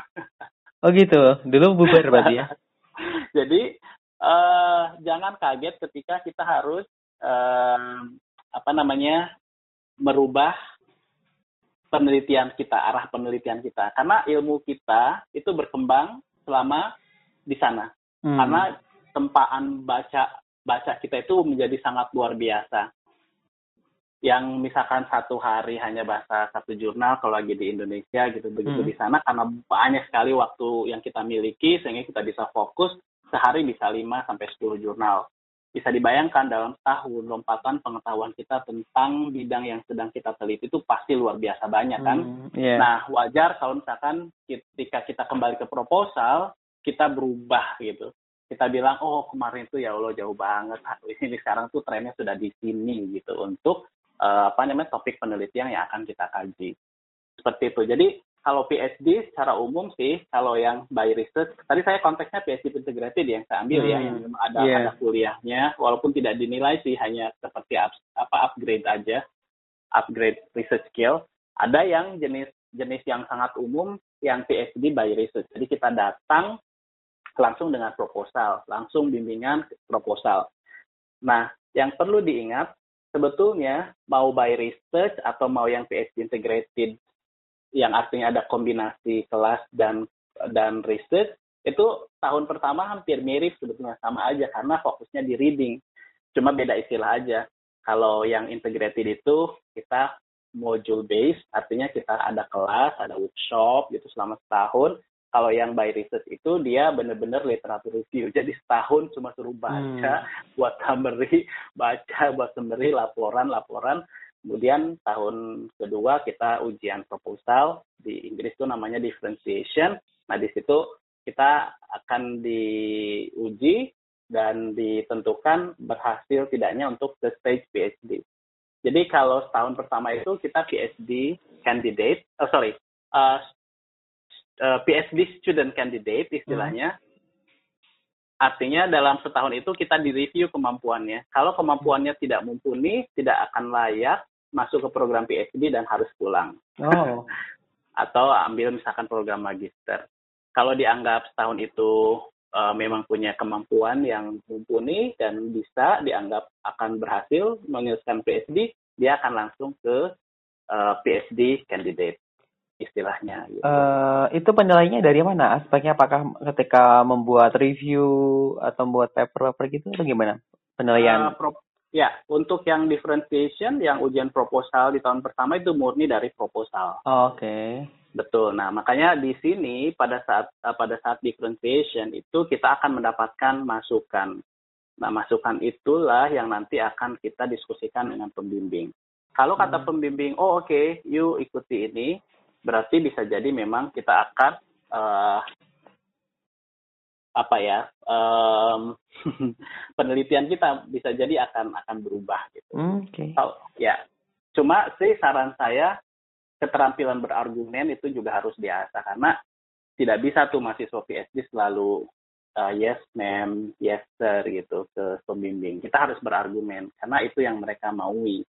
oh gitu, dulu bubar berarti ya? Jadi uh, jangan kaget ketika kita harus uh, apa namanya merubah penelitian kita, arah penelitian kita. Karena ilmu kita itu berkembang selama di sana. Hmm. Karena tempaan baca baca kita itu menjadi sangat luar biasa. Yang misalkan satu hari hanya bahasa satu jurnal kalau lagi di Indonesia gitu begitu hmm. di sana karena banyak sekali waktu yang kita miliki sehingga kita bisa fokus sehari bisa 5 sampai 10 jurnal. Bisa dibayangkan dalam setahun lompatan pengetahuan kita tentang bidang yang sedang kita teliti itu pasti luar biasa banyak kan. Hmm, yeah. Nah, wajar kalau misalkan ketika kita kembali ke proposal, kita berubah gitu. Kita bilang, oh kemarin itu ya Allah jauh banget. Ini sekarang tuh trennya sudah di sini gitu untuk uh, apa namanya topik penelitian yang akan kita kaji. Seperti itu. Jadi kalau PhD secara umum sih, kalau yang by research, tadi saya konteksnya PhD integrated yang saya ambil ya, hmm, ya, yang memang ada yeah. ada kuliahnya, walaupun tidak dinilai sih, hanya seperti up, apa upgrade aja, upgrade research skill. Ada yang jenis jenis yang sangat umum, yang PhD by research. Jadi kita datang langsung dengan proposal, langsung bimbingan proposal. Nah, yang perlu diingat, sebetulnya mau by research atau mau yang PhD integrated yang artinya ada kombinasi kelas dan dan research itu tahun pertama hampir mirip sebetulnya sama aja karena fokusnya di reading. Cuma beda istilah aja. Kalau yang integrated itu kita module based artinya kita ada kelas ada workshop gitu selama setahun. Kalau yang by research itu dia benar-benar literatur review. Jadi setahun cuma suruh baca hmm. buat summary baca buat summary laporan laporan Kemudian tahun kedua kita ujian proposal di Inggris itu namanya differentiation. Nah di situ kita akan diuji dan ditentukan berhasil tidaknya untuk the stage PhD. Jadi kalau setahun pertama itu kita PhD candidate, oh sorry, uh, uh, PhD student candidate istilahnya. Hmm. Artinya dalam setahun itu kita direview kemampuannya. Kalau kemampuannya tidak mumpuni, tidak akan layak, masuk ke program PhD dan harus pulang. Oh. Atau ambil misalkan program magister. Kalau dianggap setahun itu uh, memang punya kemampuan yang mumpuni dan bisa dianggap akan berhasil menyelesaikan PhD, dia akan langsung ke uh, PhD candidate. istilahnya. Gitu. Uh, itu penilaiannya dari mana? Aspeknya apakah ketika membuat review atau membuat paper-paper gitu atau gimana? Penilaian? Uh, pro, ya, untuk yang differentiation, yang ujian proposal di tahun pertama itu murni dari proposal. Oh, Oke. Okay. Betul. Nah, makanya di sini pada saat uh, pada saat differentiation itu kita akan mendapatkan masukan. Nah, masukan itulah yang nanti akan kita diskusikan dengan pembimbing. Kalau kata hmm. pembimbing, oh oke, okay, you ikuti ini, berarti bisa jadi memang kita akan uh, apa ya um, penelitian kita bisa jadi akan akan berubah gitu. Oke. Okay. Oh, ya, cuma sih saran saya keterampilan berargumen itu juga harus diasah karena tidak bisa tuh mahasiswa PhD selalu uh, yes ma'am, yes sir gitu ke pembimbing. Kita harus berargumen karena itu yang mereka maui.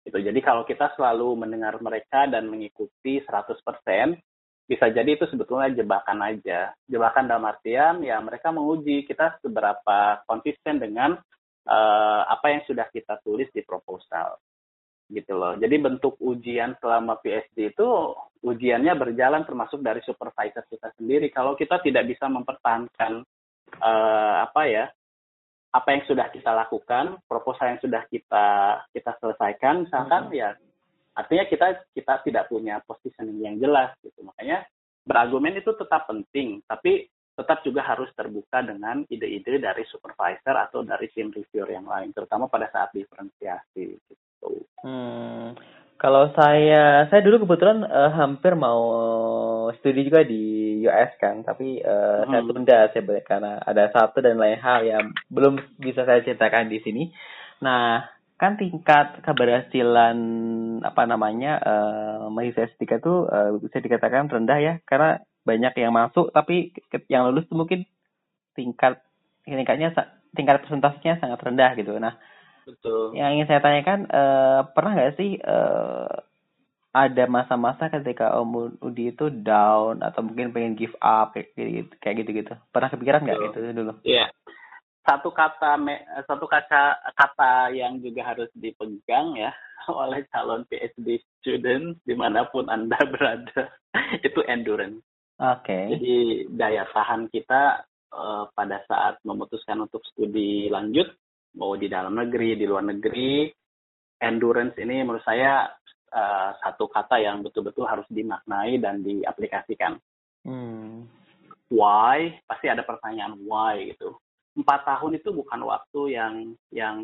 Gitu. Jadi kalau kita selalu mendengar mereka dan mengikuti 100%, bisa jadi itu sebetulnya jebakan aja. Jebakan dalam artian ya mereka menguji kita seberapa konsisten dengan uh, apa yang sudah kita tulis di proposal. Gitu loh. Jadi bentuk ujian selama PhD itu ujiannya berjalan termasuk dari supervisor kita sendiri. Kalau kita tidak bisa mempertahankan uh, apa ya apa yang sudah kita lakukan, proposal yang sudah kita kita selesaikan, misalkan hmm. ya artinya kita kita tidak punya positioning yang jelas gitu. Makanya berargumen itu tetap penting, tapi tetap juga harus terbuka dengan ide-ide dari supervisor atau dari tim reviewer yang lain, terutama pada saat diferensiasi gitu. Hmm. Kalau saya, saya dulu kebetulan uh, hampir mau studi juga di US kan, tapi uh, hmm. saya tunda saya karena ada satu dan lain hal yang belum bisa saya ceritakan di sini. Nah, kan tingkat keberhasilan apa namanya uh, mahasiswa S3 itu uh, bisa dikatakan rendah ya, karena banyak yang masuk tapi yang lulus itu mungkin tingkat tingkatnya tingkat persentasenya sangat rendah gitu. Nah, Betul. Yang ingin saya tanyakan, uh, pernah nggak sih uh, ada masa-masa ketika Om Udi itu down atau mungkin pengen give up kayak gitu kayak gitu gitu pernah kepikiran nggak gitu dulu? Iya satu kata satu kata kata yang juga harus dipegang ya oleh calon PhD student di mana pun anda berada itu endurance oke okay. jadi daya tahan kita uh, pada saat memutuskan untuk studi lanjut mau di dalam negeri, di luar negeri, endurance ini menurut saya uh, satu kata yang betul-betul harus dimaknai dan diaplikasikan. Hmm. Why? Pasti ada pertanyaan why gitu. Empat tahun itu bukan waktu yang yang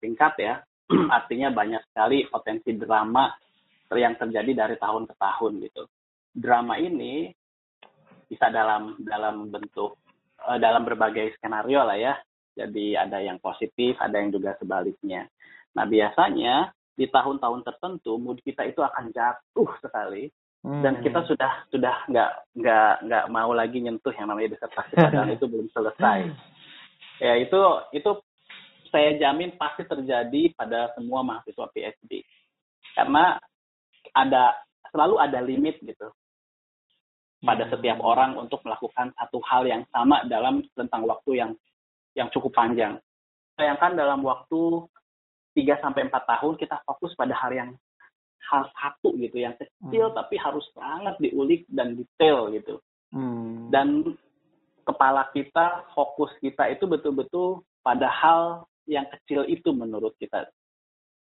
singkat ya. Artinya banyak sekali potensi drama yang terjadi dari tahun ke tahun gitu. Drama ini bisa dalam dalam bentuk uh, dalam berbagai skenario lah ya jadi ada yang positif, ada yang juga sebaliknya. Nah biasanya di tahun-tahun tertentu mood kita itu akan jatuh sekali hmm. dan kita sudah sudah nggak nggak nggak mau lagi nyentuh yang namanya disertasi padahal itu belum selesai. Ya itu itu saya jamin pasti terjadi pada semua mahasiswa PhD karena ada selalu ada limit gitu pada hmm. setiap orang untuk melakukan satu hal yang sama dalam tentang waktu yang yang cukup panjang. Bayangkan dalam waktu 3 sampai 4 tahun kita fokus pada hal yang hal satu gitu yang kecil hmm. tapi harus sangat diulik dan detail gitu. Hmm. Dan kepala kita, fokus kita itu betul-betul pada hal yang kecil itu menurut kita.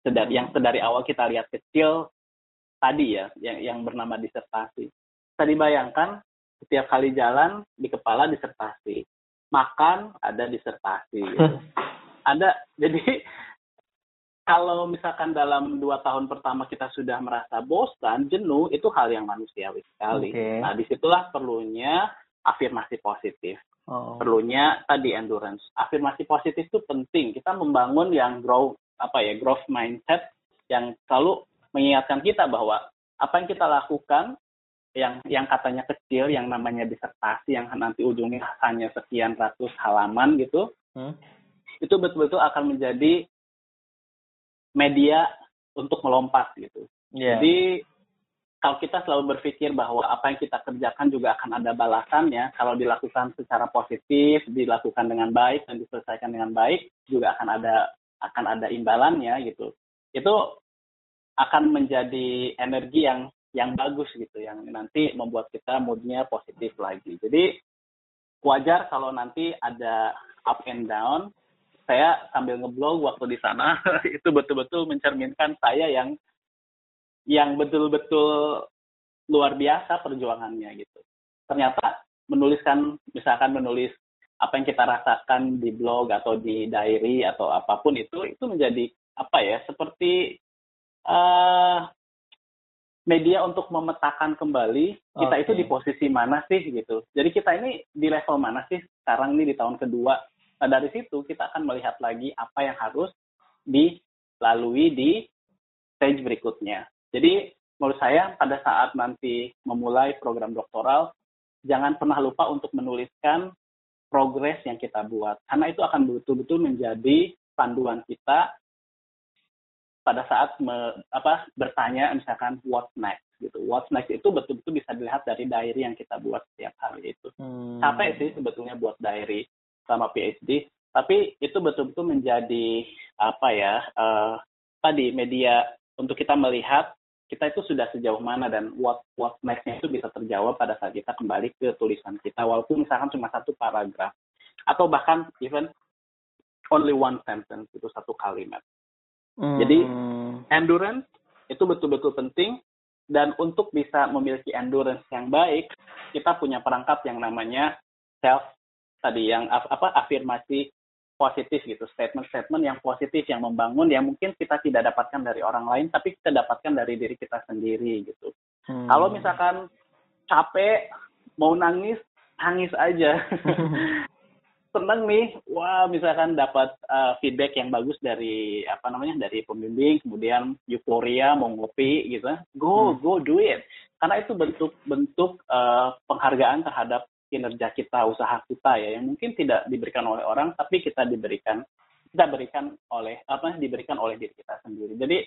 Sedari, hmm. Yang sedari awal kita lihat kecil tadi ya, yang, yang bernama disertasi. Tadi bayangkan setiap kali jalan di kepala disertasi makan ada disertasi gitu. ada jadi kalau misalkan dalam dua tahun pertama kita sudah merasa bosan, jenuh, itu hal yang manusiawi sekali. Okay. Nah, di situlah perlunya afirmasi positif. Oh. Perlunya tadi endurance. Afirmasi positif itu penting. Kita membangun yang grow apa ya growth mindset yang selalu mengingatkan kita bahwa apa yang kita lakukan yang yang katanya kecil yang namanya disertasi yang nanti ujungnya hanya sekian ratus halaman gitu hmm? itu betul-betul akan menjadi media untuk melompat gitu yeah. jadi kalau kita selalu berpikir bahwa apa yang kita kerjakan juga akan ada balasannya kalau dilakukan secara positif dilakukan dengan baik dan diselesaikan dengan baik juga akan ada akan ada imbalannya gitu. Itu akan menjadi energi yang yang bagus gitu yang nanti membuat kita moodnya positif lagi. Jadi wajar kalau nanti ada up and down. Saya sambil ngeblog waktu di sana itu betul-betul mencerminkan saya yang yang betul-betul luar biasa perjuangannya gitu ternyata menuliskan misalkan menulis apa yang kita rasakan di blog atau di diary atau apa pun itu itu menjadi apa ya seperti uh, media untuk memetakan kembali kita okay. itu di posisi mana sih gitu. Jadi kita ini di level mana sih sekarang nih di tahun kedua. Nah dari situ kita akan melihat lagi apa yang harus dilalui di stage berikutnya. Jadi menurut saya pada saat nanti memulai program doktoral, jangan pernah lupa untuk menuliskan progres yang kita buat. Karena itu akan betul-betul menjadi panduan kita pada saat me, apa bertanya misalkan what next gitu. What next itu betul-betul bisa dilihat dari diary yang kita buat setiap hari itu. Hmm. Capek sih sebetulnya buat diary sama PhD, tapi itu betul-betul menjadi apa ya uh, tadi media untuk kita melihat kita itu sudah sejauh mana dan what what nextnya itu bisa terjawab pada saat kita kembali ke tulisan kita walaupun misalkan cuma satu paragraf. Atau bahkan even only one sentence itu satu kalimat. Hmm. Jadi endurance itu betul-betul penting. Dan untuk bisa memiliki endurance yang baik, kita punya perangkat yang namanya self tadi yang apa afirmasi positif gitu, statement-statement yang positif yang membangun yang mungkin kita tidak dapatkan dari orang lain tapi kita dapatkan dari diri kita sendiri gitu. Hmm. Kalau misalkan capek mau nangis, nangis aja. seneng nih, wah misalkan dapat uh, feedback yang bagus dari apa namanya dari pembimbing, kemudian euforia mau ngopi gitu, go hmm. go do it, karena itu bentuk-bentuk uh, penghargaan terhadap kinerja kita, usaha kita ya, yang mungkin tidak diberikan oleh orang, tapi kita diberikan kita berikan oleh apa diberikan oleh diri kita sendiri. Jadi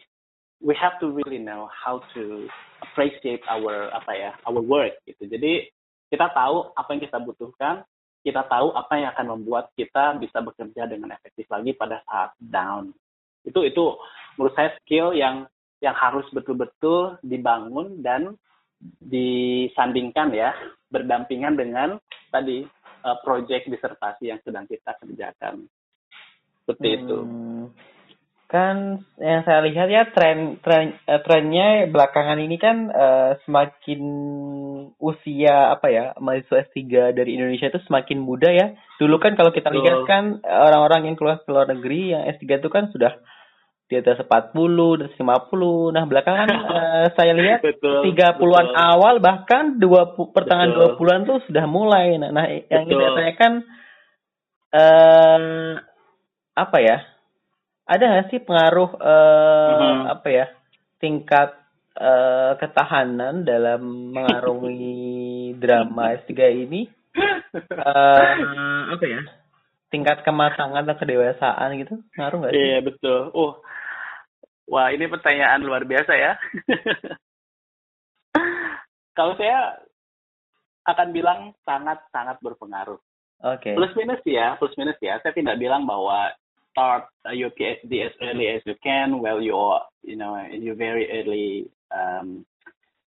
we have to really know how to appreciate our apa ya our work gitu. Jadi kita tahu apa yang kita butuhkan, kita tahu apa yang akan membuat kita bisa bekerja dengan efektif lagi pada saat down. Itu itu menurut saya skill yang yang harus betul-betul dibangun dan disandingkan ya berdampingan dengan tadi uh, project disertasi yang sedang kita kerjakan. Seperti hmm. itu kan yang saya lihat ya tren tren uh, trennya belakangan ini kan uh, semakin usia apa ya mahasiswa S3 dari Indonesia itu semakin muda ya. Dulu kan kalau kita lihat kan orang-orang yang keluar ke luar negeri yang S3 itu kan sudah di atas 40, dan 50. Nah, belakangan uh, saya lihat betul, 30-an betul. awal bahkan dua pertengahan dua puluhan tuh sudah mulai. Nah, nah yang ini saya kan uh, apa ya? ada nggak sih pengaruh uh, hmm. apa ya tingkat uh, ketahanan dalam mengarungi drama S3 ini uh, apa ya tingkat kematangan atau kedewasaan gitu ngaruh nggak sih? Iya betul. Oh, wah ini pertanyaan luar biasa ya. Kalau saya akan bilang sangat sangat berpengaruh. Oke. Okay. Plus minus ya, plus minus ya. Saya tidak bilang bahwa start your PhD as early as you can while you're you know in your very early um,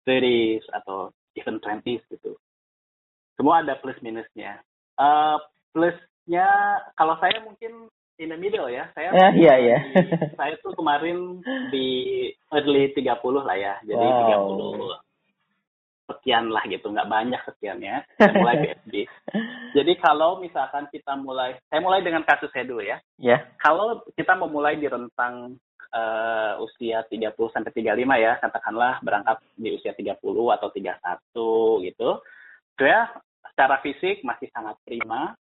30s atau even 20s gitu. Semua ada plus minusnya. Uh, plusnya kalau saya mungkin in the middle ya. Saya uh, yeah, yeah. saya tuh kemarin di early 30 lah ya. Jadi wow. 30 sekian lah gitu, nggak banyak sekiannya. Saya mulai PhD. Jadi kalau misalkan kita mulai, saya mulai dengan kasus saya dulu ya. Ya. Yeah. Kalau kita memulai di rentang uh, usia 30 sampai 35 ya, katakanlah berangkat di usia 30 atau 31 gitu. Itu ya secara fisik masih sangat prima.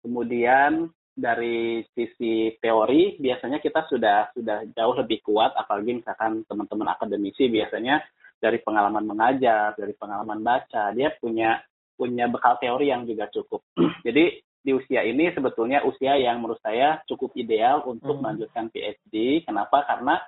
Kemudian dari sisi teori biasanya kita sudah sudah jauh lebih kuat apalagi misalkan teman-teman akademisi biasanya dari pengalaman mengajar, dari pengalaman baca, dia punya punya bekal teori yang juga cukup. Jadi di usia ini sebetulnya usia yang menurut saya cukup ideal untuk hmm. melanjutkan PhD. Kenapa? Karena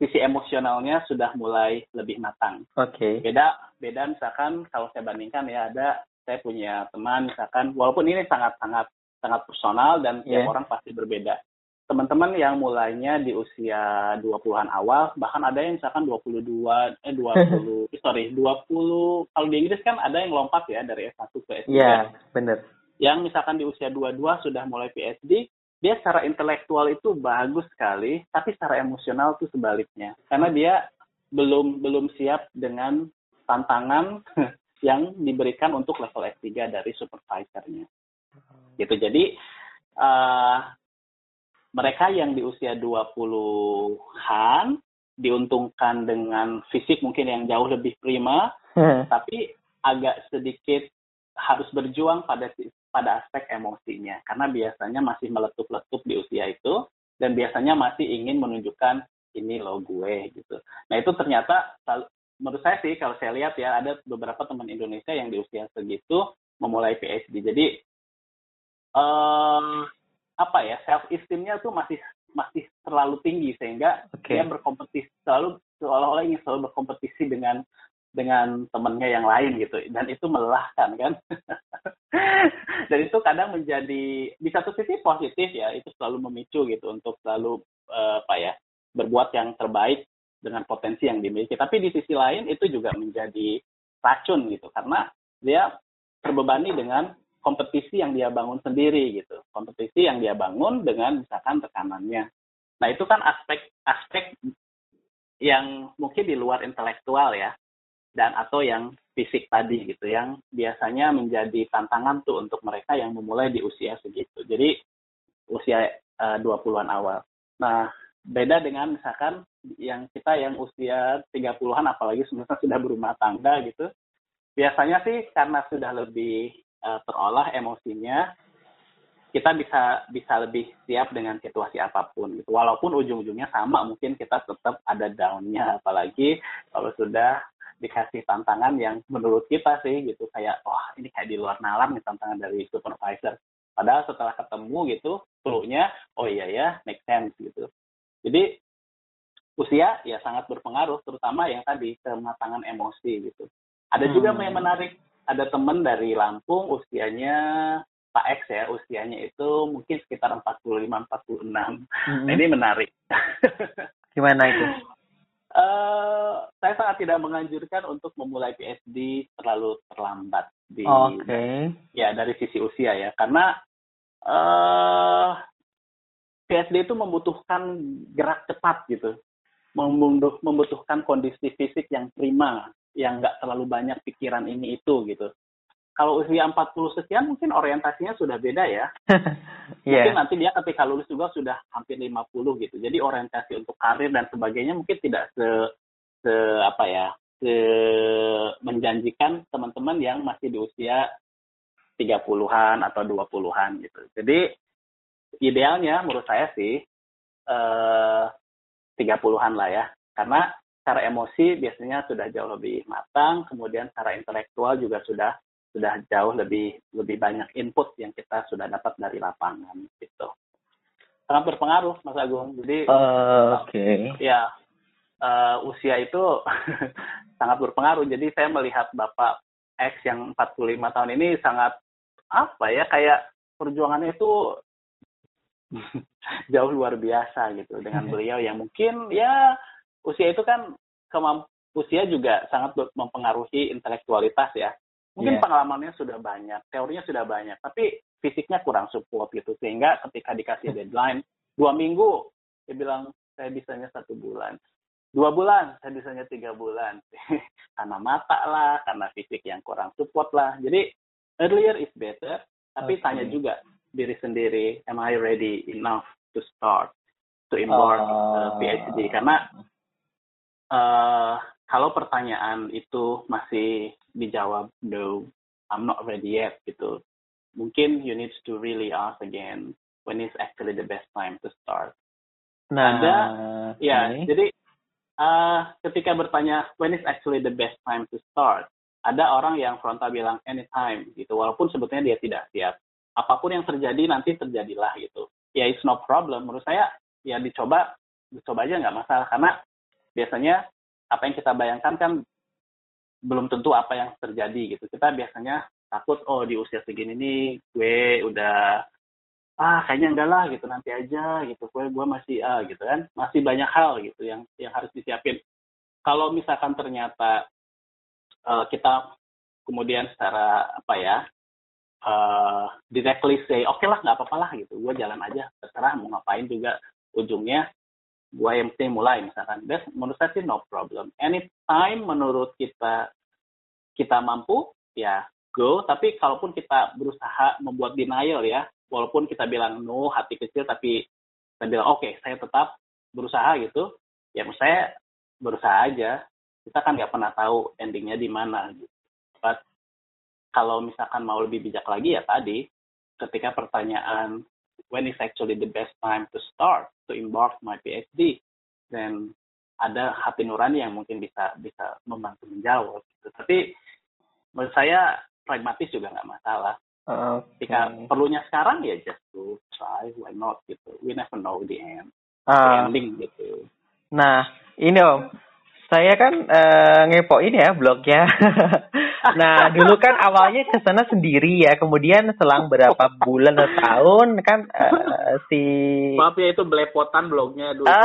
sisi emosionalnya sudah mulai lebih matang. Oke. Okay. Beda beda misalkan kalau saya bandingkan ya ada saya punya teman misalkan walaupun ini sangat sangat sangat personal dan yeah. orang pasti berbeda. teman-teman yang mulainya di usia 20-an awal, bahkan ada yang misalkan 22, eh 20, sorry, 20, kalau di Inggris kan ada yang lompat ya dari S1 ke S2. Iya, benar. Yang misalkan di usia 22 sudah mulai PhD, dia secara intelektual itu bagus sekali, tapi secara emosional itu sebaliknya. Karena dia belum belum siap dengan tantangan yang diberikan untuk level S3 dari supervisornya. Gitu. Jadi uh, mereka yang di usia 20-an diuntungkan dengan fisik mungkin yang jauh lebih prima, hmm. tapi agak sedikit harus berjuang pada pada aspek emosinya karena biasanya masih meletup-letup di usia itu dan biasanya masih ingin menunjukkan ini lo gue gitu. Nah itu ternyata menurut saya sih kalau saya lihat ya ada beberapa teman Indonesia yang di usia segitu memulai PhD. Jadi um, apa ya self esteemnya tuh masih masih terlalu tinggi sehingga okay. dia berkompetisi selalu seolah-olah ingin selalu berkompetisi dengan dengan temennya yang lain gitu. Dan itu melelahkan kan? Dan itu kadang menjadi di satu sisi positif ya itu selalu memicu gitu untuk selalu uh, apa ya berbuat yang terbaik dengan potensi yang dimiliki. Tapi di sisi lain itu juga menjadi racun gitu karena dia terbebani dengan kompetisi yang dia bangun sendiri gitu. Kompetisi yang dia bangun dengan misalkan tekanannya. Nah itu kan aspek-aspek yang mungkin di luar intelektual ya dan atau yang fisik tadi gitu yang biasanya menjadi tantangan tuh untuk mereka yang memulai di usia segitu. Jadi usia uh, 20-an awal. Nah beda dengan misalkan yang kita yang usia 30-an apalagi sebenarnya sudah berumah tangga gitu. Biasanya sih karena sudah lebih uh, terolah emosinya kita bisa bisa lebih siap dengan situasi apa pun gitu. Walaupun ujung-ujungnya sama mungkin kita tetap ada downnya. Apalagi kalau sudah dikasih tantangan yang menurut kita sih gitu kayak wah ini kayak di luar nalar nih tantangan dari supervisor. Padahal setelah ketemu gitu clue-nya oh iya ya make sense gitu. Jadi usia ya sangat berpengaruh terutama yang tadi kematangan emosi gitu. Ada hmm. juga yang menarik ada teman dari Lampung usianya Pak X ya usianya itu mungkin sekitar 45 46. Hmm. Nah, ini menarik. Gimana itu? Uh, saya sangat tidak menganjurkan untuk memulai PhD terlalu terlambat di okay. ya dari sisi usia ya karena uh, eh, PhD itu membutuhkan gerak cepat gitu membutuhkan kondisi fisik yang prima yang nggak terlalu banyak pikiran ini itu gitu. Kalau usia 40 sekian mungkin orientasinya sudah beda ya. yeah. Mungkin nanti dia ketika lulus juga sudah hampir 50 gitu. Jadi orientasi untuk karir dan sebagainya mungkin tidak se, se apa ya, se menjanjikan teman-teman yang masih di usia 30-an atau 20-an gitu. Jadi idealnya menurut saya sih eh 30-an lah ya. Karena secara emosi biasanya sudah jauh lebih matang, kemudian secara intelektual juga sudah sudah jauh lebih lebih banyak input yang kita sudah dapat dari lapangan gitu. Sangat berpengaruh Mas Agung. Jadi uh, oke. Okay. Ya uh, usia itu sangat berpengaruh. Jadi saya melihat Bapak X yang 45 tahun ini sangat apa ya kayak perjuangannya itu jauh luar biasa gitu dengan beliau yang mungkin ya usia itu kan kemamp usia juga sangat mempengaruhi intelektualitas ya. Mungkin yeah. pengalamannya sudah banyak, teorinya sudah banyak, tapi fisiknya kurang support gitu. Sehingga ketika dikasih deadline dua minggu, dia bilang saya bisanya satu bulan. Dua bulan, saya bisanya tiga bulan. karena mata lah, karena fisik yang kurang support lah. Jadi earlier is better, tapi okay. tanya juga diri sendiri, am I ready enough to start to embark uh, PhD? Karena uh, kalau pertanyaan itu masih dijawab no, I'm not ready yet gitu, mungkin you need to really ask again when is actually the best time to start. Nah, ada okay. ya jadi uh, ketika bertanya when is actually the best time to start, ada orang yang frontal bilang anytime gitu, walaupun sebetulnya dia tidak siap. Apa pun yang terjadi nanti terjadilah gitu. Ya it's no problem. Menurut saya ya dicoba dicoba aja nggak masalah karena biasanya apa yang kita bayangkan kan belum tentu apa yang terjadi gitu. Kita biasanya takut oh di usia segini nih gue udah ah kayaknya enggak lah gitu nanti aja gitu gue gue masih ah gitu kan. Masih banyak hal gitu yang yang harus disiapin. Kalau misalkan ternyata uh, kita kemudian secara apa ya uh, directly say oke okay lah nggak apa-apa lah gitu gue jalan aja terserah mau ngapain juga. Ujungnya penting mulai misalkan. That's menurut saya sih no problem. Anytime menurut kita kita mampu ya go. Tapi kalaupun kita berusaha membuat denial ya walaupun kita bilang no hati kecil tapi kita bilang oke okay, saya tetap berusaha gitu ya menurut saya berusaha aja. Kita kan nggak pernah tahu endingnya di mana gitu. But kalau misalkan mau lebih bijak lagi ya tadi ketika pertanyaan when is actually the best time to start to embark my PhD then ada hati nurani yang mungkin bisa bisa membantu menjawab gitu. tapi menurut saya pragmatis juga nggak masalah Okay. Jika perlunya sekarang ya just to try, why not gitu. We never know the end, uh, the ah. ending gitu. Nah, ini om, saya kan uh, ngepoin ya blognya. nah, dulu kan awalnya ke sana sendiri ya, kemudian selang berapa bulan atau tahun kan uh, si Maaf ya itu belepotan blognya dulu. uh,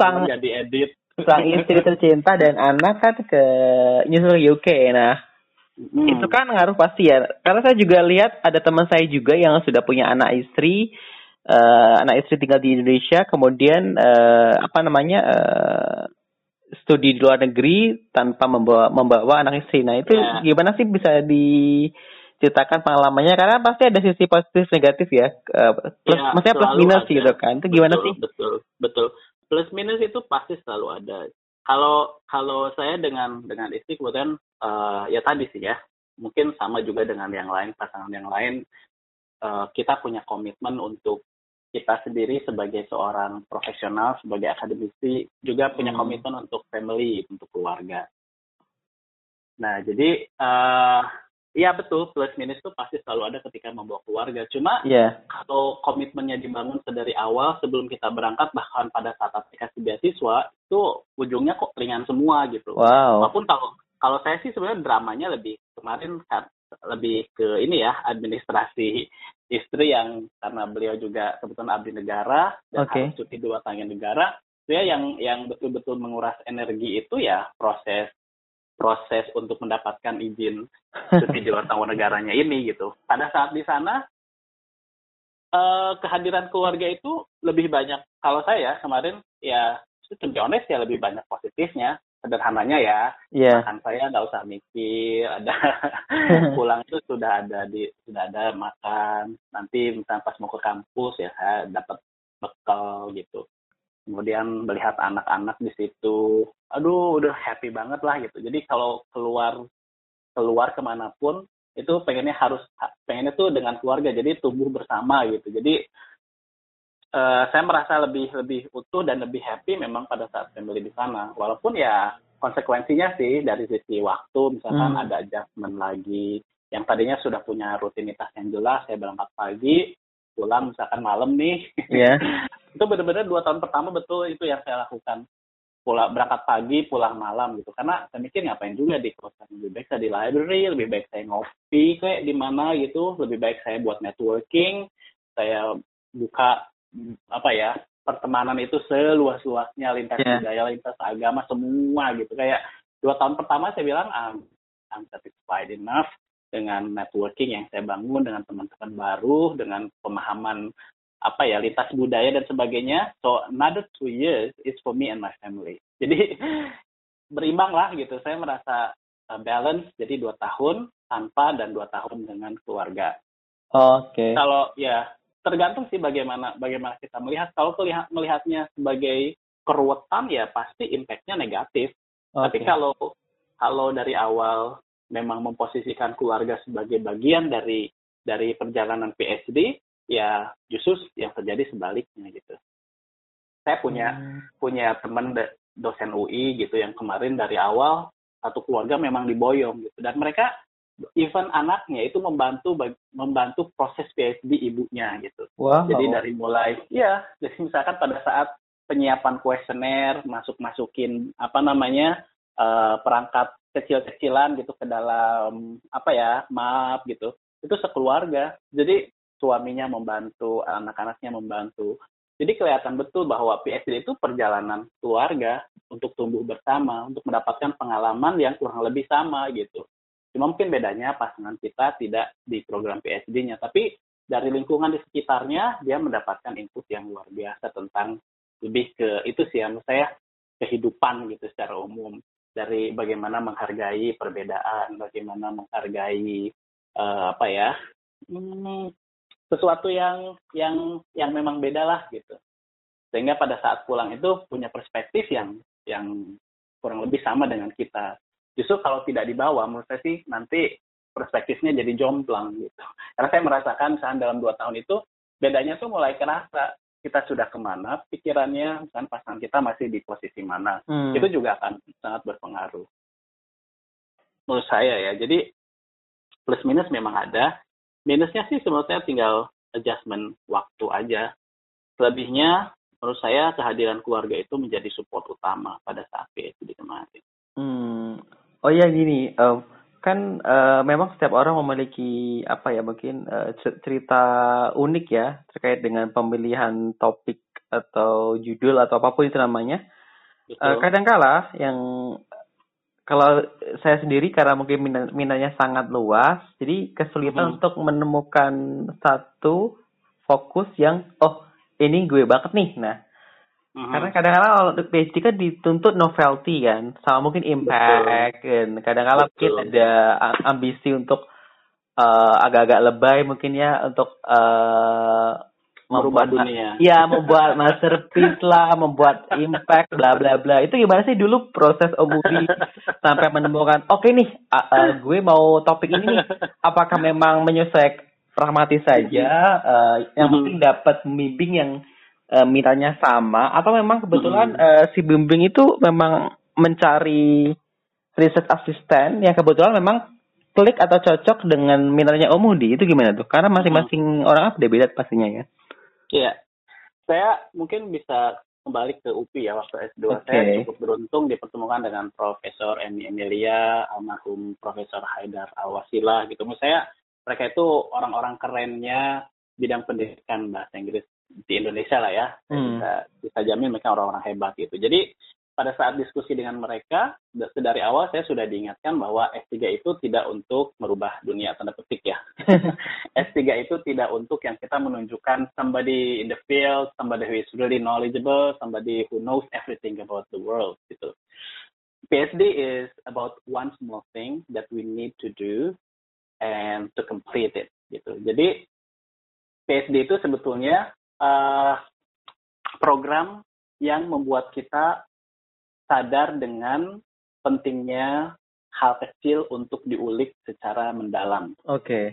sang jadi edit. Sang istri tercinta dan anak kan ke nyusul UK. Nah, Hmm. Itu kan ngaruh pasti ya. Karena saya juga lihat ada teman saya juga yang sudah punya anak istri, uh, anak istri tinggal di Indonesia, kemudian uh, apa namanya uh, studi di luar negeri tanpa membawa membawa anak istri. Nah itu yeah. gimana sih bisa diceritakan pengalamannya? Karena pasti ada sisi positif negatif ya. Uh, plus, ya, maksudnya plus minus ada. gitu kan. Itu gimana betul, sih? Betul, betul. Plus minus itu pasti selalu ada kalau kalau saya dengan dengan istri kemudian uh, ya tadi sih ya mungkin sama juga dengan yang lain pasangan yang lain uh, kita punya komitmen untuk kita sendiri sebagai seorang profesional sebagai akademisi juga punya hmm. komitmen untuk family untuk keluarga nah jadi uh, Iya betul, plus minus itu pasti selalu ada ketika membawa keluarga. Cuma yeah. kalau komitmennya dibangun sedari awal sebelum kita berangkat bahkan pada saat aplikasi beasiswa itu ujungnya kok ringan semua gitu. Wow. Walaupun kalau kalau saya sih sebenarnya dramanya lebih kemarin kan lebih ke ini ya administrasi istri yang karena beliau juga kebetulan abdi negara dan okay. harus cuti dua tahun negara. Saya yang yang betul-betul menguras energi itu ya proses proses untuk mendapatkan izin cuti di luar tanggung negaranya ini gitu. Pada saat di sana eh, kehadiran keluarga itu lebih banyak kalau saya kemarin ya honest ya lebih banyak positifnya sederhananya ya. Yeah. makan saya nggak usah mikir ada pulang itu sudah ada di sudah ada makan. Nanti misalnya pas mau ke kampus ya saya dapat bekal gitu. Kemudian melihat anak-anak di situ aduh udah happy banget lah gitu. Jadi kalau keluar keluar ke mana pun itu pengennya harus pengennya tuh dengan keluarga. Jadi tumbuh bersama gitu. Jadi uh, saya merasa lebih lebih utuh dan lebih happy memang pada saat family di sana. Walaupun ya konsekuensinya sih dari sisi waktu misalkan hmm. ada adjustment lagi. Yang tadinya sudah punya rutinitas yang jelas saya berangkat pagi pulang misalkan malam nih. Yeah. itu benar-benar dua tahun pertama betul itu yang saya lakukan. Pulang berangkat pagi pulang malam gitu. Karena saya mikir ngapain juga di kosan? Lebih baik saya di library lebih baik saya ngopi kayak di mana gitu. Lebih baik saya buat networking saya buka apa ya pertemanan itu seluas-luasnya lintas yeah. budaya lintas agama semua gitu kayak dua tahun pertama saya bilang I'm, I'm satisfied enough dengan networking yang saya bangun dengan teman-teman baru dengan pemahaman apa ya lintas budaya dan sebagainya. So another two years is for me and my family. Jadi berimbang lah gitu. Saya merasa uh, balance jadi dua tahun tanpa dan dua tahun dengan keluarga. Oke. Okay. Kalau ya tergantung sih bagaimana bagaimana kita melihat. Kalau melihat melihatnya sebagai keruwetan ya pasti impactnya negatif. Okay. Tapi kalau kalau dari awal memang memposisikan keluarga sebagai bagian dari dari perjalanan PhD, ya justru yang terjadi sebaliknya gitu. Saya punya hmm. punya teman dosen UI gitu yang kemarin dari awal satu keluarga memang diboyong gitu dan mereka even anaknya itu membantu membantu proses PhD ibunya gitu. Wow. Jadi dari mulai ya jadi misalkan pada saat penyiapan kuesioner masuk masukin apa namanya uh, perangkat kecil-kecilan gitu ke dalam apa ya map gitu itu sekeluarga jadi suaminya membantu, anak-anaknya membantu. Jadi kelihatan betul bahwa PSD itu perjalanan keluarga untuk tumbuh bersama, untuk mendapatkan pengalaman yang kurang lebih sama gitu. Cuma mungkin bedanya pasangan kita tidak di program PSD-nya, tapi dari lingkungan di sekitarnya dia mendapatkan input yang luar biasa tentang lebih ke itu sih yang saya kehidupan gitu secara umum. Dari bagaimana menghargai perbedaan, bagaimana menghargai uh, apa ya hmm, sesuatu yang yang yang memang beda lah gitu. Sehingga pada saat pulang itu punya perspektif yang yang kurang lebih sama dengan kita justru kalau tidak dibawa menurut saya sih nanti perspektifnya jadi jomplang gitu karena saya merasakan saat dalam dua tahun itu bedanya tuh mulai kerasa kita sudah ke mana pikirannya kan pasangan kita masih di posisi mana hmm. itu juga akan sangat berpengaruh menurut saya ya jadi plus minus memang ada minusnya sih sebenarnya tinggal adjustment waktu aja selebihnya menurut saya kehadiran keluarga itu menjadi support utama pada saat PSBB kemarin. Hmm. Oh ya gini, uh, kan uh, memang setiap orang memiliki apa ya mungkin uh, cerita unik ya terkait dengan pemilihan topik atau judul atau apa pun itu namanya. Uh, kadangkala yang kalau saya sendiri karena mungkin minatnya sangat luas, jadi kesulitan hmm. untuk menemukan satu fokus yang oh ini gue banget nih. Nah, uh-huh. karena kadang-kadang kalau untuk PhD kan dituntut novelty kan, sama mungkin impact kan. Kadang-kadang mungkin ada ambisi untuk uh, agak-agak lebay mungkin ya untuk uh, merubah dunia. Iya, membuat masterpiece lah, membuat impact, bla bla bla. Itu gimana sih dulu proses Omudi sampai menemukan, oke okay nih, uh, uh, gue mau topik ini nih. Apakah memang menyesuaikan pragmatis saja uh, yang mm-hmm. penting dapat pembimbing yang uh, mintanya sama atau memang kebetulan uh, si bimbing itu memang mencari research assistant yang kebetulan memang klik atau cocok dengan minatnya Omudi itu gimana tuh? Karena masing-masing hmm. orang beda-beda pastinya ya. Iya, saya mungkin bisa kembali ke UPI ya waktu S2 okay. saya cukup beruntung dipertemukan dengan Profesor Emi Emilia, almarhum Profesor Haidar Alwasila gitu. Menurut saya mereka itu orang-orang kerennya bidang pendidikan bahasa Inggris di Indonesia lah ya. Hmm. Bisa, bisa jamin mereka orang-orang hebat gitu. Jadi pada saat diskusi dengan mereka, dari awal saya sudah diingatkan bahwa S3 itu tidak untuk merubah dunia tanda petik ya. S3 itu tidak untuk yang kita menunjukkan somebody in the field, somebody who is really knowledgeable, somebody who knows everything about the world gitu. PhD is about one small thing that we need to do and to complete it gitu. Jadi PhD itu sebetulnya uh, program yang membuat kita sadar dengan pentingnya hal kecil untuk diulik secara mendalam. Oke. Okay.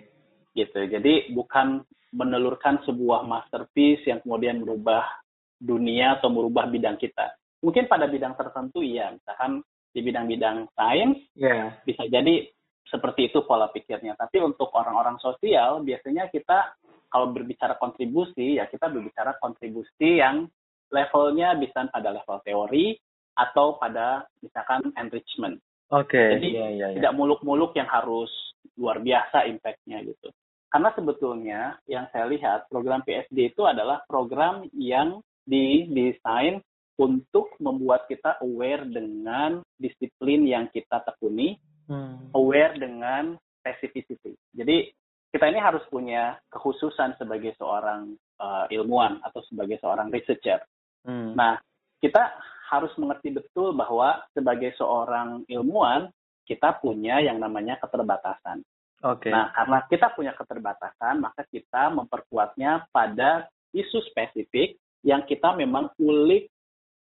Gitu. Jadi bukan menelurkan sebuah masterpiece yang kemudian merubah dunia atau merubah bidang kita. Mungkin pada bidang tertentu iya, misalkan di bidang-bidang sains yeah. bisa jadi seperti itu pola pikirnya. Tapi untuk orang-orang sosial, biasanya kita kalau berbicara kontribusi, ya kita berbicara kontribusi yang levelnya bisa pada level teori atau pada misalkan enrichment. Oke. Okay. Jadi yeah, yeah, yeah. tidak muluk-muluk yang harus luar biasa impactnya gitu. Karena sebetulnya yang saya lihat program PSD itu adalah program yang didesain untuk membuat kita aware dengan disiplin yang kita tekuni hmm. aware dengan specificity. Jadi kita ini harus punya kekhususan sebagai seorang uh, ilmuwan atau sebagai seorang researcher. Hmm. Nah, kita harus mengerti betul bahwa sebagai seorang ilmuwan kita punya yang namanya keterbatasan. Okay. Nah, karena kita punya keterbatasan, maka kita memperkuatnya pada isu spesifik yang kita memang ulik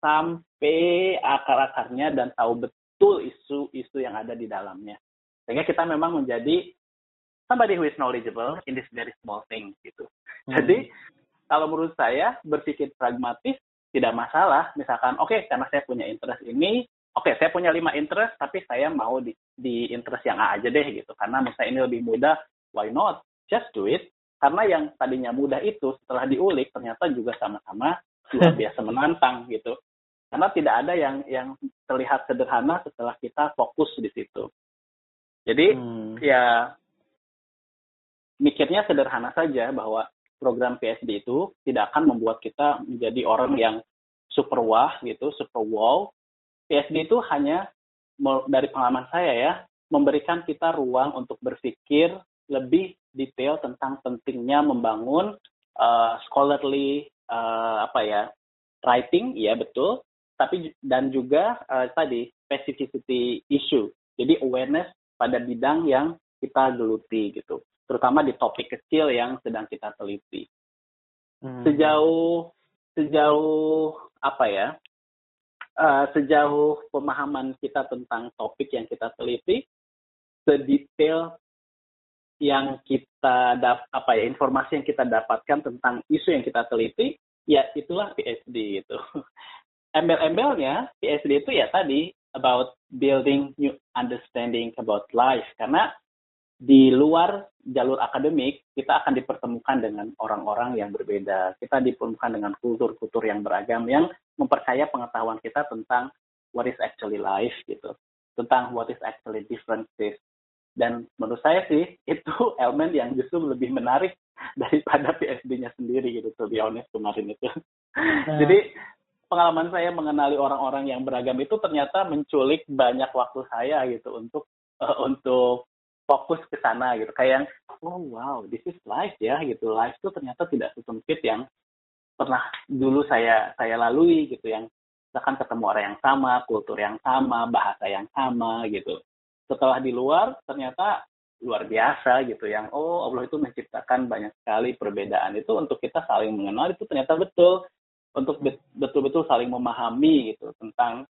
sampai akar-akarnya dan tahu betul isu-isu yang ada di dalamnya. Sehingga kita memang menjadi somebody who is knowledgeable in this very small thing gitu. Hmm. Jadi kalau menurut saya berpikir pragmatis tidak masalah. Misalkan oke okay, karena saya punya interest ini, oke okay, saya punya lima interest tapi saya mau di, di interest yang A aja deh gitu. Karena misalnya ini lebih mudah, why not? Just do it. Karena yang tadinya mudah itu setelah diulik ternyata juga sama-sama luar biasa menantang gitu karena tidak ada yang yang terlihat sederhana setelah kita fokus di situ. Jadi hmm. ya mikirnya sederhana saja bahwa program PSD itu tidak akan membuat kita menjadi orang yang super wah gitu, super wow. PSD itu hanya dari pengalaman saya ya, memberikan kita ruang untuk berpikir lebih detail tentang pentingnya membangun uh, scholarly uh, apa ya writing, ya betul, tapi dan juga uh, tadi specificity issue, jadi awareness pada bidang yang kita geluti gitu terutama di topik kecil yang sedang kita teliti. Hmm. Sejauh sejauh apa ya? Uh, sejauh pemahaman kita tentang topik yang kita teliti, sedetail yang kita dap apa ya informasi yang kita dapatkan tentang isu yang kita teliti, ya itulah PSD itu. Embel-embelnya PSD itu ya tadi about building new understanding about life karena di luar jalur akademik, kita akan dipertemukan dengan orang-orang yang berbeda. Kita dipertemukan dengan kultur-kultur yang beragam yang memperkaya pengetahuan kita tentang what is actually life gitu, tentang what is actually differences. Dan menurut saya sih itu elemen yang justru lebih menarik daripada PSD-nya sendiri gitu, to be honest kemarin itu. Nah. Jadi pengalaman saya mengenali orang-orang yang beragam itu ternyata menculik banyak waktu saya gitu untuk uh, untuk fokus ke sana gitu. Kayak oh wow this is life ya gitu. Life itu ternyata tidak sesempit yang pernah dulu saya saya lalui gitu. Yang bahkan ketemu orang yang sama kultur yang sama bahasa yang sama gitu. Setelah di luar ternyata luar biasa gitu. Yang oh Allah itu menciptakan banyak sekali perbedaan. Itu untuk kita saling mengenal itu ternyata betul. Untuk betul-betul saling memahami gitu tentang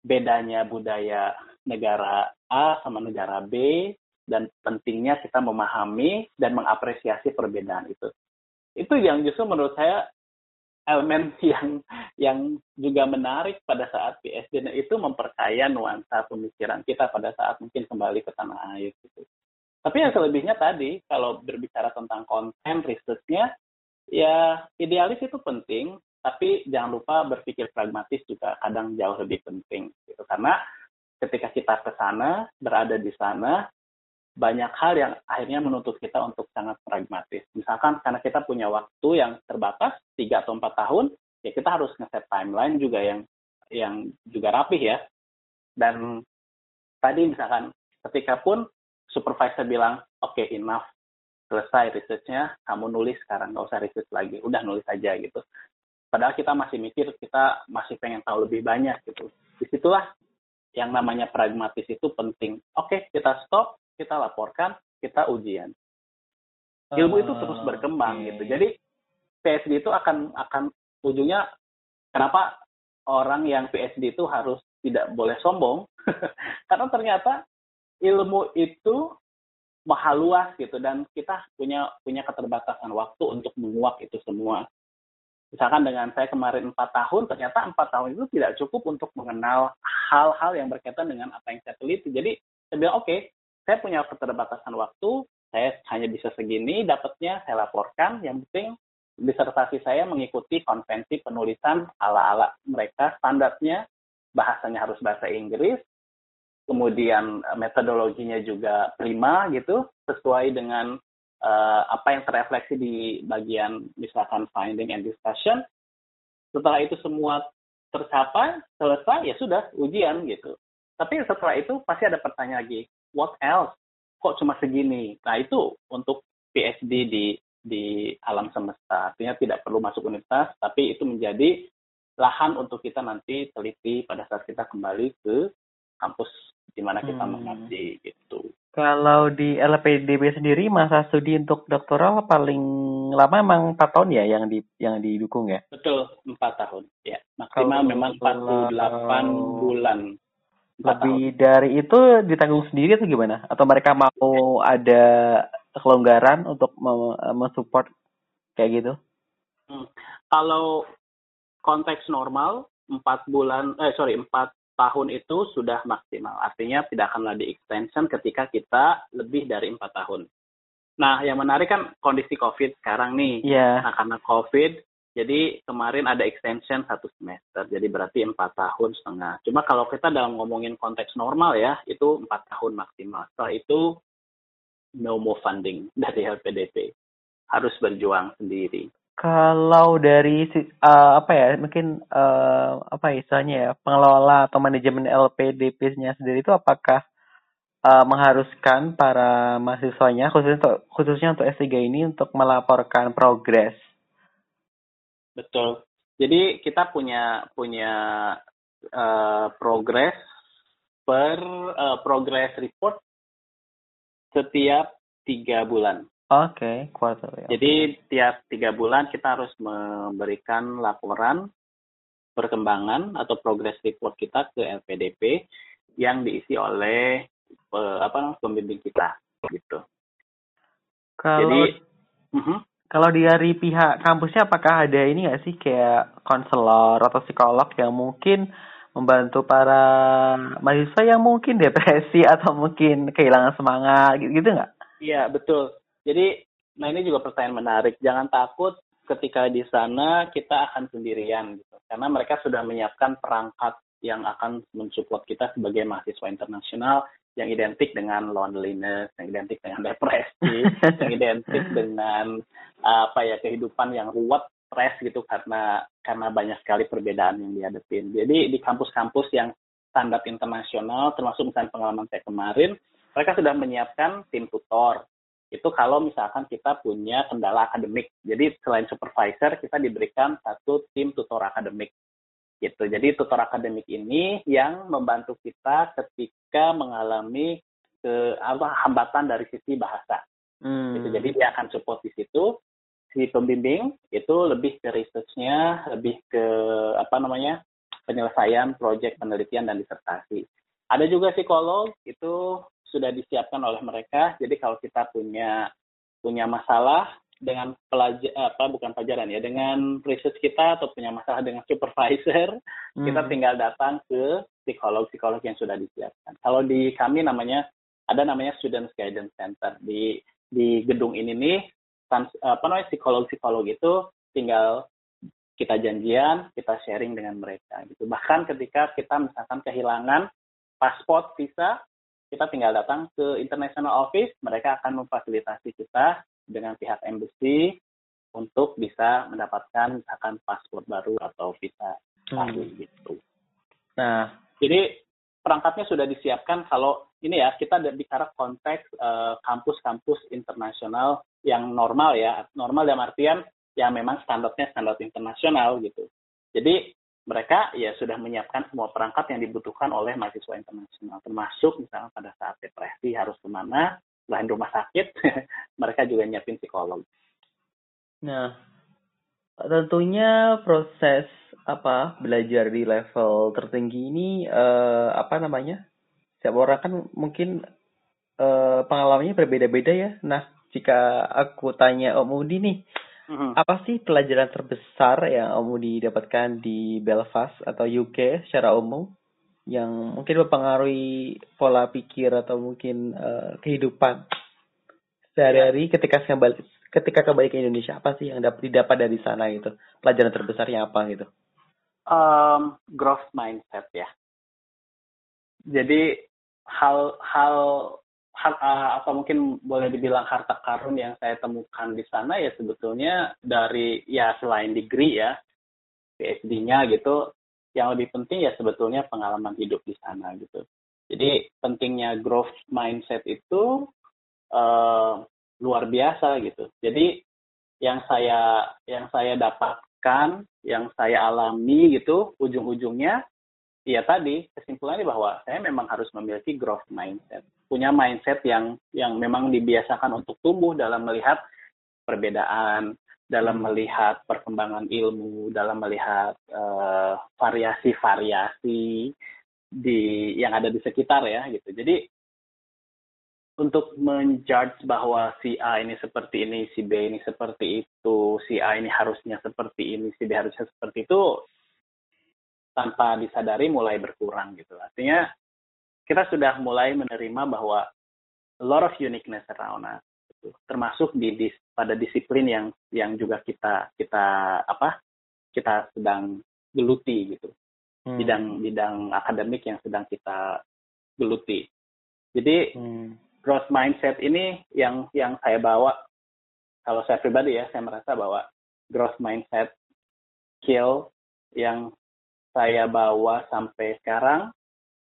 bedanya budaya negara A sama negara B dan pentingnya kita memahami dan mengapresiasi perbedaan itu. Itu yang justru menurut saya elemen yang yang juga menarik pada saat PSD itu memperkaya nuansa pemikiran kita pada saat mungkin kembali ke tanah air gitu. Tapi yang selebihnya tadi kalau berbicara tentang konten risetnya ya idealis itu penting tapi jangan lupa berpikir pragmatis juga kadang jauh lebih penting gitu karena ketika kita ke sana berada di sana banyak hal yang akhirnya menuntut kita untuk sangat pragmatis. Misalkan karena kita punya waktu yang terbatas, tiga atau empat tahun, ya kita harus ngeset timeline juga yang yang juga rapih ya. Dan tadi misalkan ketika pun supervisor bilang, oke okay, enough, selesai researchnya, kamu nulis sekarang, nggak usah research lagi, udah nulis aja gitu. Padahal kita masih mikir, kita masih pengen tahu lebih banyak gitu. Di situlah yang namanya pragmatis itu penting. Oke, okay, kita stop, kita laporkan, kita ujian. Ilmu itu terus berkembang okay. gitu. Jadi PSD itu akan akan ujungnya kenapa orang yang PSD itu harus tidak boleh sombong karena ternyata ilmu itu mahal luas gitu dan kita punya punya keterbatasan waktu untuk menguak itu semua. Misalkan dengan saya kemarin empat tahun, ternyata empat tahun itu tidak cukup untuk mengenal hal-hal yang berkaitan dengan apa yang saya teliti. Jadi saya bilang oke, okay, saya punya keterbatasan waktu, saya hanya bisa segini dapatnya, saya laporkan. Yang penting disertasi saya mengikuti konvensi penulisan ala-ala mereka, standarnya bahasanya harus bahasa Inggris, kemudian eh, metodologinya juga prima gitu, sesuai dengan uh, apa yang terrefleksi di bagian misalkan finding and discussion. Setelah itu semua tercapai, selesai, ya sudah, ujian gitu. Tapi setelah itu pasti ada pertanyaan lagi, what else? Kok cuma segini? Nah itu untuk PhD di di alam semesta. Artinya tidak perlu masuk universitas, tapi itu menjadi lahan untuk kita nanti teliti pada saat kita kembali ke kampus di mana kita hmm. mengabdi gitu. Kalau di LPDB sendiri masa studi untuk doktoral paling lama memang empat tahun ya yang di yang didukung ya? Betul empat tahun ya maksimal Kalau memang 48 bulan lebih dari itu ditanggung sendiri atau gimana? Atau mereka mau ada kelonggaran untuk mensupport kayak gitu? Hmm. Kalau konteks normal empat bulan, eh sorry empat tahun itu sudah maksimal. Artinya tidak akan di extension ketika kita lebih dari empat tahun. Nah, yang menarik kan kondisi COVID sekarang nih. Yeah. Nah, karena COVID, jadi kemarin ada extension satu semester, jadi berarti empat tahun setengah. Cuma kalau kita dalam ngomongin konteks normal ya, itu empat tahun maksimal. Setelah itu no more funding dari LPDP. Harus berjuang sendiri. Kalau dari uh, apa ya, mungkin uh, apa ya istilahnya ya, pengelola atau manajemen LPDP-nya sendiri itu apakah uh, mengharuskan para mahasiswanya khususnya untuk khususnya untuk S3 ini untuk melaporkan progres. Betul. Jadi kita punya punya uh, progres per uh, progress report setiap tiga bulan. Oke, okay, quarter. Ya. Jadi tiap tiga bulan kita harus memberikan laporan perkembangan atau progress report kita ke LPDP yang diisi oleh uh, apa pembimbing kita gitu. Kalau Jadi, uh -huh. Kalau dari pihak kampusnya apakah ada ini nggak sih kayak konselor atau psikolog yang mungkin membantu para mahasiswa yang mungkin depresi atau mungkin kehilangan semangat gitu gitu nggak? Iya betul. Jadi nah ini juga pertanyaan menarik. Jangan takut ketika di sana kita akan sendirian gitu. Karena mereka sudah menyiapkan perangkat yang akan mensupport kita sebagai mahasiswa internasional yang identik dengan loneliness, yang identik dengan depresi, yang identik dengan apa ya kehidupan yang ruwet, stres gitu karena karena banyak sekali perbedaan yang dihadapin. Jadi di kampus-kampus yang standar internasional, termasuk misalnya pengalaman saya kemarin, mereka sudah menyiapkan tim tutor. Itu kalau misalkan kita punya kendala akademik. Jadi selain supervisor, kita diberikan satu tim tutor akademik gitu. Jadi tutor akademik ini yang membantu kita ketika mengalami ke apa hambatan dari sisi bahasa. Hmm. Gitu. Jadi dia akan support di situ. Si pembimbing itu lebih ke researchnya, lebih ke apa namanya penyelesaian proyek penelitian dan disertasi. Ada juga psikolog itu sudah disiapkan oleh mereka. Jadi kalau kita punya punya masalah dengan pelajar apa bukan pelajaran ya dengan research kita atau punya masalah dengan supervisor hmm. kita tinggal datang ke psikolog psikolog yang sudah disiapkan. Kalau di kami namanya ada namanya student guidance center. Di di gedung ini nih apa namanya psikolog psikolog itu tinggal kita janjian kita sharing dengan mereka gitu. Bahkan ketika kita misalkan kehilangan paspor visa kita tinggal datang ke international office mereka akan memfasilitasi kita dengan pihak embassy untuk bisa mendapatkan misalkan paspor baru atau visa baru hmm. gitu. Nah, jadi perangkatnya sudah disiapkan kalau ini ya kita bicara konteks eh, kampus-kampus uh, internasional yang normal ya, normal dalam artian yang memang standarnya standar internasional gitu. Jadi mereka ya sudah menyiapkan semua perangkat yang dibutuhkan oleh mahasiswa internasional, termasuk misalnya pada saat depresi harus ke mana, selain rumah sakit, mereka juga nyiapin psikolog. Nah, tentunya proses apa belajar di level tertinggi ini uh, apa namanya? Setiap orang kan mungkin uh, pengalamannya berbeda-beda ya. Nah, jika aku tanya Om Udi nih, mm-hmm. apa sih pelajaran terbesar yang Om Udi dapatkan di Belfast atau UK secara umum? Yang mungkin mempengaruhi pola pikir atau mungkin uh, kehidupan sehari-hari ketika kembali ketika kembali ke Indonesia apa sih yang dapat didapat dari sana gitu? Pelajaran terbesarnya apa gitu? Um, growth mindset ya. Jadi hal hal hal uh, atau mungkin boleh dibilang harta karun yang saya temukan di sana ya sebetulnya dari ya selain degree ya PhD-nya gitu yang lebih penting ya sebetulnya pengalaman hidup di sana gitu. Jadi pentingnya growth mindset itu uh, luar biasa gitu. Jadi yang saya yang saya dapatkan, yang saya alami gitu, ujung-ujungnya ya tadi kesimpulannya bahwa saya memang harus memiliki growth mindset, punya mindset yang yang memang dibiasakan untuk tumbuh dalam melihat perbedaan, dalam melihat perkembangan ilmu, dalam melihat eh, variasi-variasi di yang ada di sekitar ya gitu. Jadi untuk menjudge bahwa si A ini seperti ini, si B ini seperti itu, si A ini harusnya seperti ini, si B harusnya seperti itu tanpa disadari mulai berkurang gitu. Artinya kita sudah mulai menerima bahwa a lot of uniqueness around us gitu. termasuk di, di pada disiplin yang yang juga kita kita apa kita sedang geluti gitu hmm. bidang bidang akademik yang sedang kita geluti jadi hmm. growth mindset ini yang yang saya bawa kalau saya pribadi ya saya merasa bahwa growth mindset skill yang saya bawa sampai sekarang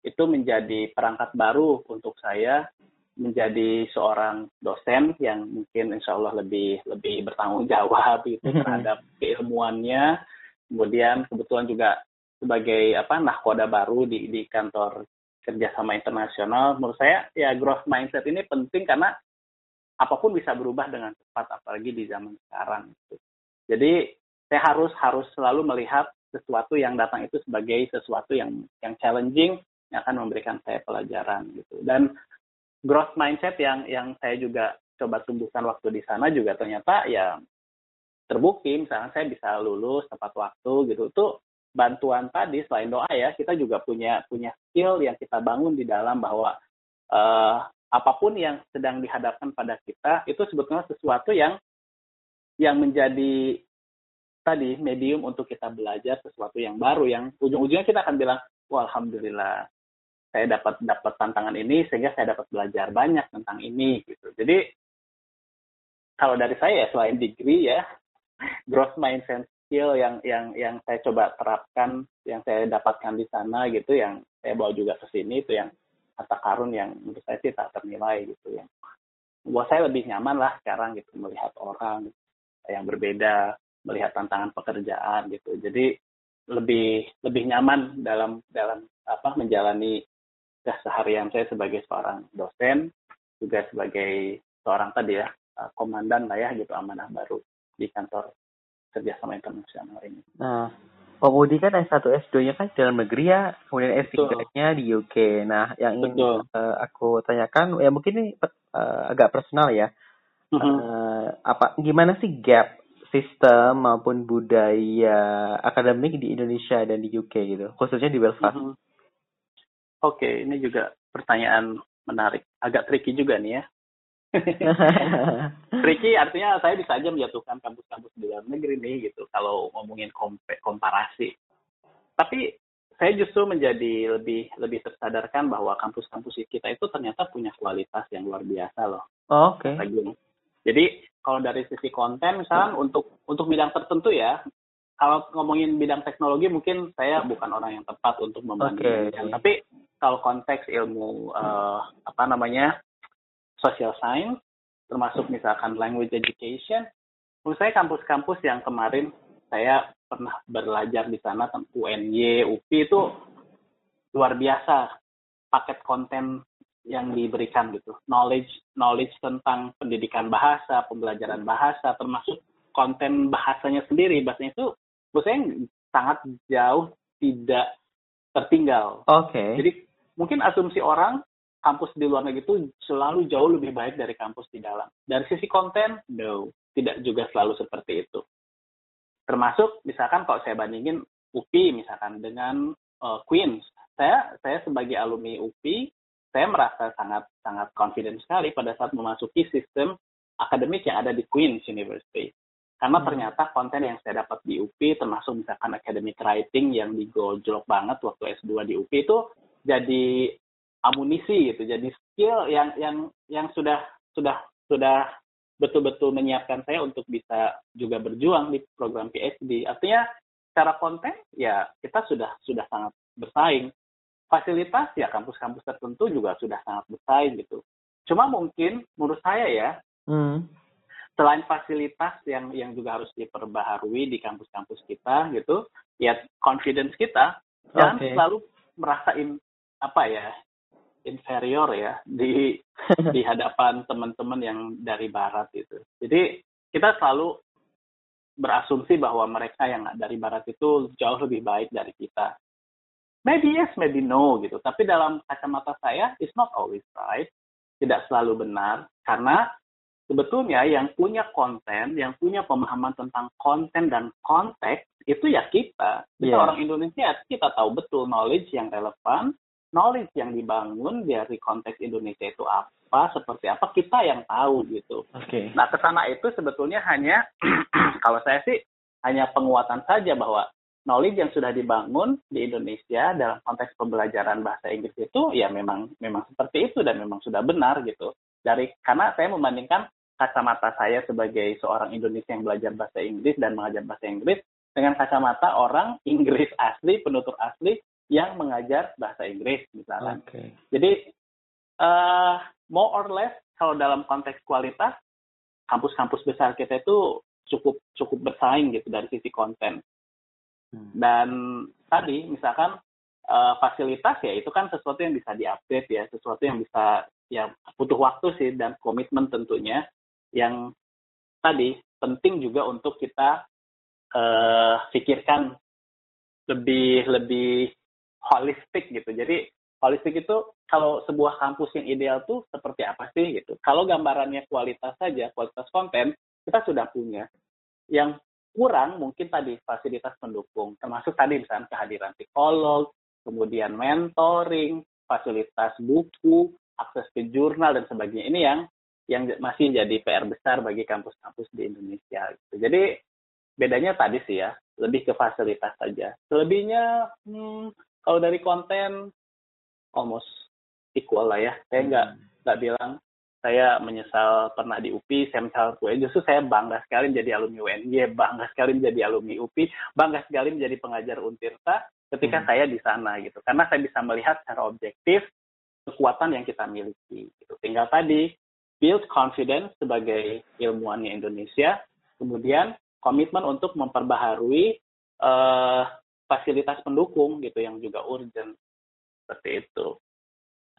itu menjadi perangkat baru untuk saya menjadi seorang dosen yang mungkin insya Allah lebih lebih bertanggung jawab itu mm-hmm. terhadap keilmuannya kemudian kebetulan juga sebagai apa nahkoda baru di di kantor kerjasama internasional, menurut saya ya growth mindset ini penting karena apa pun bisa berubah dengan cepat, apalagi di zaman sekarang. Gitu. Jadi saya harus harus selalu melihat sesuatu yang datang itu sebagai sesuatu yang yang challenging yang akan memberikan saya pelajaran gitu. Dan growth mindset yang yang saya juga coba tumbuhkan waktu di sana juga ternyata ya terbukti misalnya saya bisa lulus tepat waktu gitu tuh bantuan tadi selain doa ya kita juga punya punya skill yang kita bangun di dalam bahwa uh, apa pun yang sedang dihadapkan pada kita itu sebetulnya sesuatu yang yang menjadi tadi medium untuk kita belajar sesuatu yang baru yang ujung-ujungnya kita akan bilang wah alhamdulillah saya dapat dapat tantangan ini sehingga saya dapat belajar banyak tentang ini gitu jadi kalau dari saya selain degree ya growth mindset skill yang yang yang saya coba terapkan, yang saya dapatkan di sana gitu, yang saya bawa juga ke sini itu yang kata karun yang menurut saya sih tak ternilai gitu yang buat saya lebih nyaman lah sekarang gitu melihat orang yang berbeda, melihat tantangan pekerjaan gitu. Jadi lebih lebih nyaman dalam dalam apa menjalani keseharian saya sebagai seorang dosen juga sebagai seorang tadi ya komandan lah ya gitu amanah baru di kantor kerjasama internasional ini. Nah, Pak Budi kan S1 S2-nya kan dalam negeri ya, kemudian S3-nya di UK. Nah, yang ingin uh, aku tanyakan ya mungkin ini uh, agak personal ya. Uh -huh. uh, apa gimana sih gap sistem maupun budaya akademik di Indonesia dan di UK gitu, khususnya di Belfast? Uh -huh. Oke, ini juga pertanyaan menarik, agak tricky juga nih ya. Tricky artinya saya bisa aja menjatuhkan kampus-kampus di dalam negeri nih gitu kalau ngomongin komparasi. Tapi saya justru menjadi lebih lebih tersadarkan bahwa kampus-kampus kita itu ternyata punya kualitas yang luar biasa loh. Oh, Oke. Okay. Jadi kalau dari sisi konten misalnya hmm. untuk untuk bidang tertentu ya, kalau ngomongin bidang teknologi mungkin saya bukan orang yang tepat untuk membandingkan. Okay. Tapi kalau konteks ilmu uh, apa namanya social science, termasuk misalkan language education. Menurut saya kampus-kampus yang kemarin saya pernah belajar di sana, UNY, UPI itu luar biasa paket konten yang diberikan gitu. Knowledge knowledge tentang pendidikan bahasa, pembelajaran bahasa, termasuk konten bahasanya sendiri. Bahasanya itu saya sangat jauh tidak tertinggal. Oke. Okay. Jadi mungkin asumsi orang kampus di luar negeri itu selalu jauh lebih baik dari kampus di dalam. Dari sisi konten, no, tidak juga selalu seperti itu. Termasuk misalkan kalau saya bandingin UPI misalkan dengan uh, Queens, saya saya sebagai alumni UPI, saya merasa sangat sangat confident sekali pada saat memasuki sistem akademik yang ada di Queens University. Karena hmm. ternyata konten yang saya dapat di UPI, termasuk misalkan academic writing yang digojlok banget waktu S2 di UPI itu jadi amunisi gitu jadi skill yang yang yang sudah sudah sudah betul-betul menyiapkan saya untuk bisa juga berjuang di program PhD artinya secara konten ya kita sudah sudah sangat bersaing fasilitas ya kampus-kampus tertentu juga sudah sangat bersaing gitu cuma mungkin menurut saya ya hmm. Selain fasilitas yang yang juga harus diperbaharui di kampus-kampus kita gitu ya confidence kita okay. jangan selalu merasain apa ya inferior ya di di hadapan teman-teman yang dari barat itu. Jadi kita selalu berasumsi bahwa mereka yang dari barat itu jauh lebih baik dari kita. Maybe yes, maybe no gitu. Tapi dalam kacamata saya, it's not always right. Tidak selalu benar karena sebetulnya yang punya konten, yang punya pemahaman tentang konten dan konteks itu ya kita. Kita yeah. orang Indonesia, kita tahu betul knowledge yang relevan, knowledge yang dibangun dari konteks Indonesia itu apa, seperti apa, kita yang tahu gitu. Okay. Nah, ke sana itu sebetulnya hanya, kalau saya sih, hanya penguatan saja bahwa knowledge yang sudah dibangun di Indonesia dalam konteks pembelajaran bahasa Inggris itu ya memang memang seperti itu dan memang sudah benar gitu. dari karena saya membandingkan kacamata saya sebagai seorang Indonesia yang belajar bahasa Inggris dan mengajar bahasa Inggris dengan kacamata orang Inggris asli, penutur asli yang mengajar bahasa Inggris misalnya. Okay. Jadi uh, more or less kalau dalam konteks kualitas kampus-kampus besar kita itu cukup cukup bersaing gitu dari sisi konten. Hmm. Dan tadi misalkan uh, fasilitas ya itu kan sesuatu yang bisa diupdate ya, sesuatu yang bisa ya butuh waktu sih dan komitmen tentunya yang tadi penting juga untuk kita uh, pikirkan lebih lebih holistik gitu. Jadi holistik itu kalau sebuah kampus yang ideal tuh seperti apa sih gitu. Kalau gambarannya kualitas saja, kualitas konten kita sudah punya. Yang kurang mungkin tadi fasilitas pendukung, termasuk tadi misalnya kehadiran psikolog, kemudian mentoring, fasilitas buku, akses ke jurnal dan sebagainya. Ini yang yang masih jadi PR besar bagi kampus-kampus di Indonesia. Gitu. Jadi bedanya tadi sih ya, lebih ke fasilitas saja. Selebihnya hmm, kalau dari konten almost equal lah ya. Saya nggak hmm. nggak bilang saya menyesal pernah di UPI, saya menyesal gue. Justru saya bangga sekali menjadi alumni UNY, bangga sekali menjadi alumni UPI, bangga sekali menjadi pengajar Untirta ketika hmm. saya di sana gitu. Karena saya bisa melihat secara objektif kekuatan yang kita miliki. Gitu. Tinggal tadi build confidence sebagai ilmuwannya Indonesia, kemudian komitmen untuk memperbaharui uh, fasilitas pendukung gitu yang juga urgent seperti itu.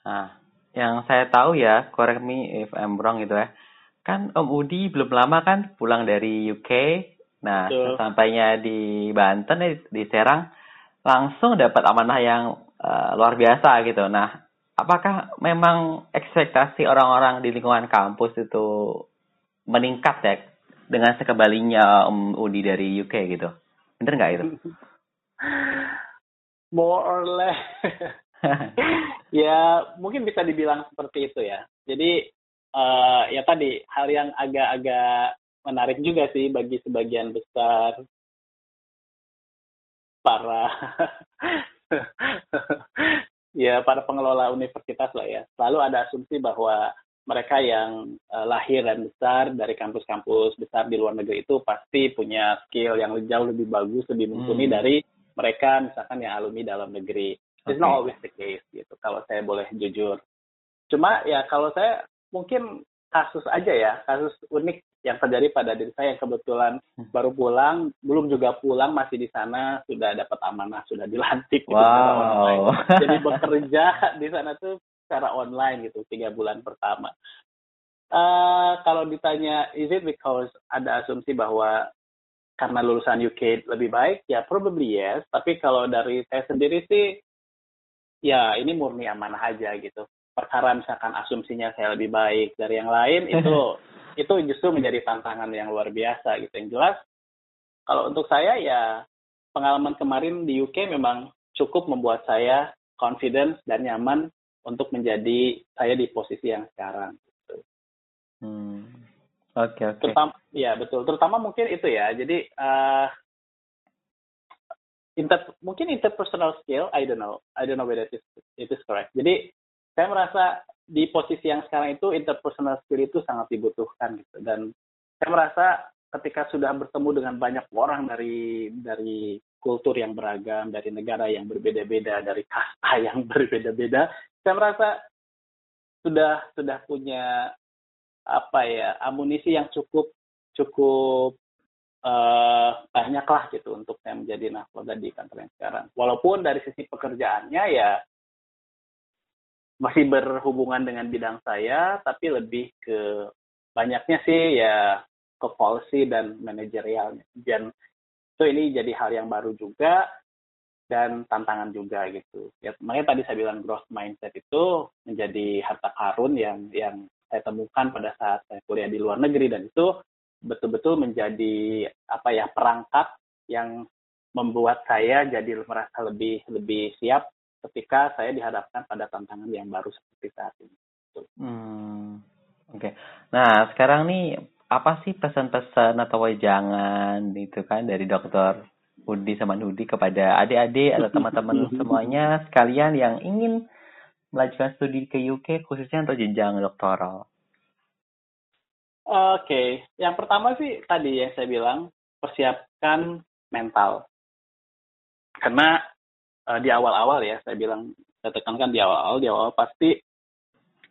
Nah, yang saya tahu ya, correct me if I'm wrong gitu ya. Kan Om Udi belum lama kan pulang dari UK. Nah, Betul. sampainya di Banten eh, di Serang langsung dapat amanah yang uh, luar biasa gitu. Nah, apakah memang ekspektasi orang-orang di lingkungan kampus itu meningkat ya dengan sekembalinya Om Udi dari UK gitu? Bener nggak itu? more or less ya mungkin bisa dibilang seperti itu ya jadi uh, ya tadi hal yang agak-agak menarik juga sih bagi sebagian besar para ya para pengelola universitas lah ya selalu ada asumsi bahwa mereka yang uh, lahir dan besar dari kampus-kampus besar di luar negeri itu pasti punya skill yang jauh lebih bagus lebih mumpuni hmm. dari mereka misalkan yang alumni dalam negeri. It's not always the case gitu. Kalau saya boleh jujur. Cuma ya kalau saya mungkin kasus aja ya, kasus unik yang terjadi pada diri saya yang kebetulan hmm. baru pulang, belum juga pulang masih di sana sudah dapat amanah, sudah dilantik wow. gitu online. Jadi bekerja di sana tuh secara online gitu tiga bulan pertama. Uh, kalau ditanya is it because ada asumsi bahwa karena lulusan UK lebih baik, ya probably yes. Tapi kalau dari saya sendiri sih, ya ini murni amanah aja gitu. Perkara misalkan asumsinya saya lebih baik dari yang lain, itu itu justru menjadi tantangan yang luar biasa gitu. Yang jelas, kalau untuk saya ya pengalaman kemarin di UK memang cukup membuat saya confidence dan nyaman untuk menjadi saya di posisi yang sekarang. Gitu. Hmm. Oke okay, oke. Okay. Terutama, ya betul. Terutama mungkin itu ya. Jadi uh, inter, mungkin interpersonal skill, I don't know, I don't know whether it is it is correct. Jadi saya merasa di posisi yang sekarang itu interpersonal skill itu sangat dibutuhkan gitu. Dan saya merasa ketika sudah bertemu dengan banyak orang dari dari kultur yang beragam, dari negara yang berbeda-beda, dari kasta yang berbeda-beda, saya merasa sudah sudah punya apa ya amunisi yang cukup cukup uh, banyak lah gitu untuk saya menjadi nahkoda di kantor yang sekarang. Walaupun dari sisi pekerjaannya ya masih berhubungan dengan bidang saya, tapi lebih ke banyaknya sih ya ke policy dan manajerialnya. Dan itu ini jadi hal yang baru juga dan tantangan juga gitu. Ya, makanya tadi saya bilang growth mindset itu menjadi harta karun yang yang saya temukan pada saat saya kuliah di luar negeri dan itu betul-betul menjadi apa ya perangkat yang membuat saya jadi merasa lebih lebih siap ketika saya dihadapkan pada tantangan yang baru seperti saat ini. Hmm, Oke. Okay. Nah sekarang nih apa sih pesan-pesan atau wejangan itu kan dari dokter Udi sama Nudi kepada adik-adik atau teman-teman semuanya sekalian yang ingin melanjutkan studi ke UK khususnya untuk jenjang doktoral. Oke, okay. yang pertama sih tadi yang saya bilang persiapkan mental. Karena uh, di awal-awal ya, saya bilang saya tekankan di awal-awal, di awal pasti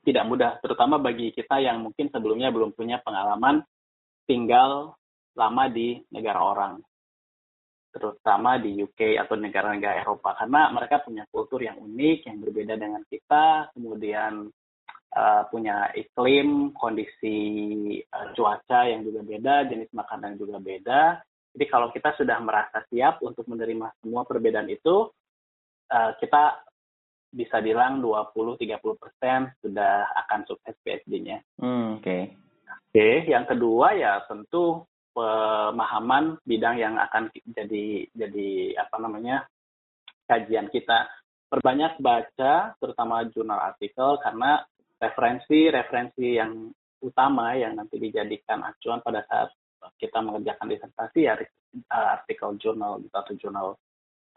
tidak mudah, terutama bagi kita yang mungkin sebelumnya belum punya pengalaman tinggal lama di negara orang, terutama di UK atau negara-negara Eropa, karena mereka punya kultur yang unik, yang berbeda dengan kita, kemudian uh, punya iklim, kondisi uh, cuaca yang juga beda, jenis makanan juga beda. Jadi kalau kita sudah merasa siap untuk menerima semua perbedaan itu, uh, kita bisa bilang 20-30 persen sudah akan sukses PSD-nya. Hmm, Oke. Okay. Oke, okay. yang kedua ya tentu pemahaman bidang yang akan jadi jadi apa namanya kajian kita. Perbanyak baca, terutama jurnal artikel karena referensi-referensi yang utama yang nanti dijadikan acuan pada saat kita mengerjakan disertasi ya artikel jurnal atau jurnal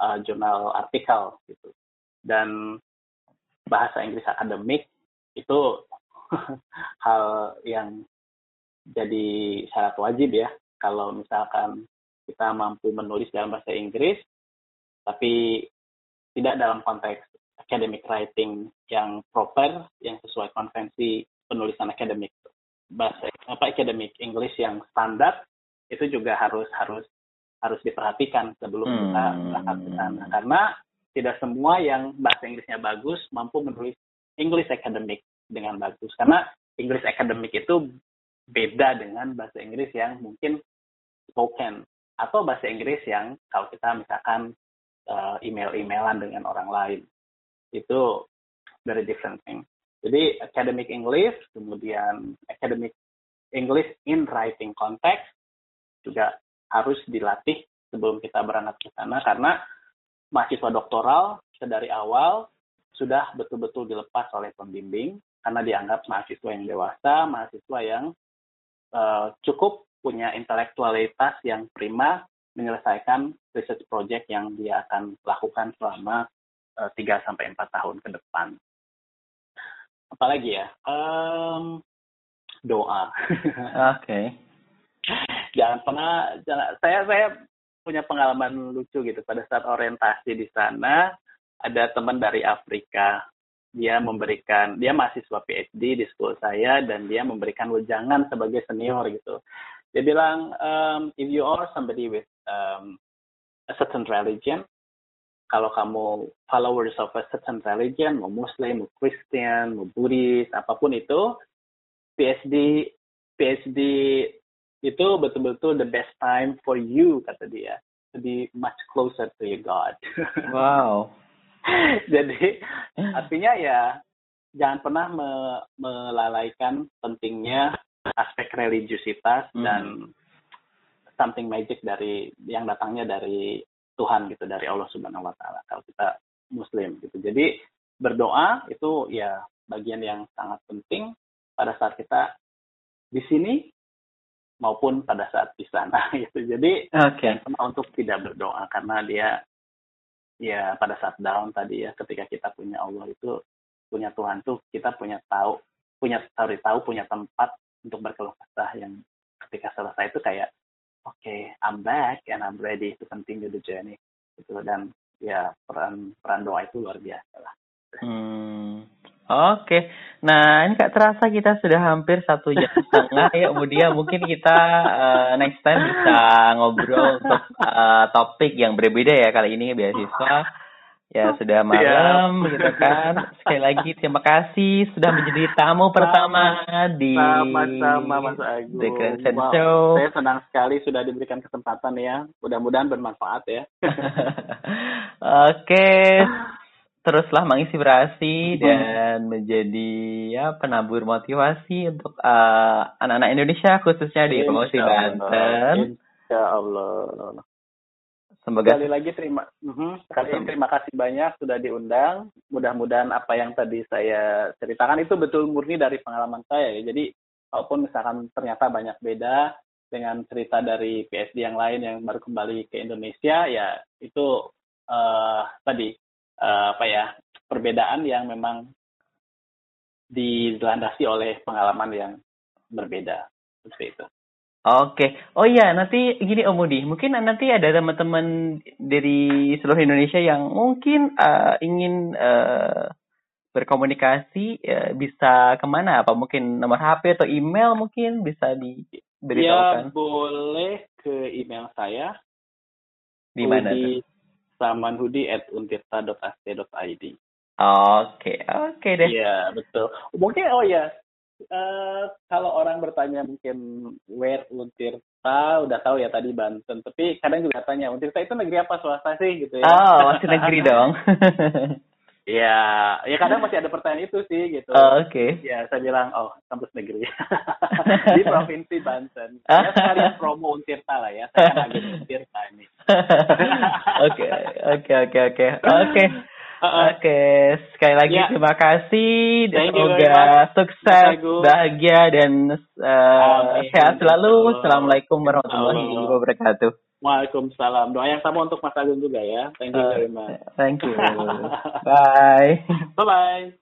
uh, jurnal artikel gitu. Dan bahasa Inggris akademik itu hal yang jadi syarat wajib ya. Kalau misalkan kita mampu menulis dalam bahasa Inggris tapi tidak dalam konteks academic writing yang proper yang sesuai konvensi penulisan akademik. Bahasa apa academic English yang standar itu juga harus harus harus diperhatikan sebelum hmm. kita berangkat ke sana karena tidak semua yang bahasa Inggrisnya bagus mampu menulis English academic dengan bagus karena English academic itu beda dengan bahasa Inggris yang mungkin spoken atau bahasa Inggris yang kalau kita misalkan uh, email-emailan dengan orang lain itu very different thing. Jadi academic English kemudian academic English in writing context juga harus dilatih sebelum kita berangkat ke sana karena mahasiswa doktoral dari awal sudah betul-betul dilepas oleh pembimbing karena dianggap mahasiswa yang dewasa, mahasiswa yang uh, cukup punya intelektualitas yang prima menyelesaikan research project yang dia akan lakukan selama uh, eh, 3 sampai 4 tahun ke depan. Apalagi ya? Um, doa. Oke. Okay. Jangan pernah jangan saya saya punya pengalaman lucu gitu. Pada saat orientasi di sana ada teman dari Afrika. Dia memberikan dia mahasiswa PhD di school saya dan dia memberikan wejangan sebagai senior gitu. Dia bilang um, if you are somebody with um, a certain religion kalau kamu followers of a certain religion mau Muslim mau Christian mau Buddhist apa pun itu PhD PhD itu betul-betul the best time for you kata dia to be much closer to your God. Wow. Jadi artinya ya jangan pernah me melalaikan pentingnya aspek religiusitas hmm. dan something magic dari yang datangnya dari Tuhan gitu dari Allah Subhanahu wa taala kalau kita muslim gitu. Jadi berdoa itu ya bagian yang sangat penting pada saat kita di sini maupun pada saat di sana gitu. Jadi okay. untuk tidak berdoa karena dia ya pada saat down tadi ya ketika kita punya Allah itu punya Tuhan tuh kita punya tahu punya tahu tahu punya tempat untuk berkeluh kesah yang ketika selesai itu kayak oke okay, I'm back and I'm ready to continue the journey gitu dan ya peran peran doa itu luar biasa lah. Hmm. Oke, nah ini kak terasa kita sudah hampir satu jam setengah ya. Kemudian mungkin kita uh, next time bisa ngobrol untuk uh, topik yang berbeda ya kali ini beasiswa. Ya sudah malam ya. gitu kan. Sekali lagi terima kasih sudah menjadi tamu pertama di sama-sama Mas. The Grand wow, Show. Saya senang sekali sudah diberikan kesempatan ya. Mudah-mudahan bermanfaat ya. Oke teruslah menginspirasi dan menjadi ya penabur motivasi untuk uh, anak-anak Indonesia khususnya di Promosi Banten. Insya Allah. Semoga sekali lagi terima uh sekali lagi terima kasih banyak sudah diundang. Mudah-mudahan apa yang tadi saya ceritakan itu betul murni dari pengalaman saya ya. Jadi walaupun misalkan ternyata banyak beda dengan cerita dari PSD yang lain yang baru kembali ke Indonesia ya itu uh, tadi uh, apa ya perbedaan yang memang dilandasi oleh pengalaman yang berbeda. seperti itu. Oke, oh iya nanti gini Om Budi, mungkin nanti ada teman-teman dari seluruh Indonesia yang mungkin uh, ingin uh, berkomunikasi uh, bisa ke mana? Apa mungkin nomor HP atau email mungkin bisa diberitahukan? Ya boleh ke email saya. Di mana? Di samanhudi@untirta.ac.id. Oke, oke deh. Iya betul. Mungkin oh ya uh, kalau orang bertanya mungkin where Untirta udah tahu ya tadi Banten tapi kadang juga tanya Untirta itu negeri apa swasta sih gitu ya oh masih negeri dong ya ya kadang masih ada pertanyaan itu sih gitu oh, oke okay. ya saya bilang oh kampus negeri di provinsi Banten ya sekalian promo Untirta lah ya saya kan agen Untirta ini oke oke oke oke oke Oke, okay. sekali lagi yeah. terima kasih. Thank Semoga sukses, bahagia dan uh, sehat selalu. Assalamualaikum warahmatullahi wabarakatuh. Waalaikumsalam. Doa yang sama untuk Mas Agung juga ya. Thank you uh, very much. Thank you. Bye. Bye bye.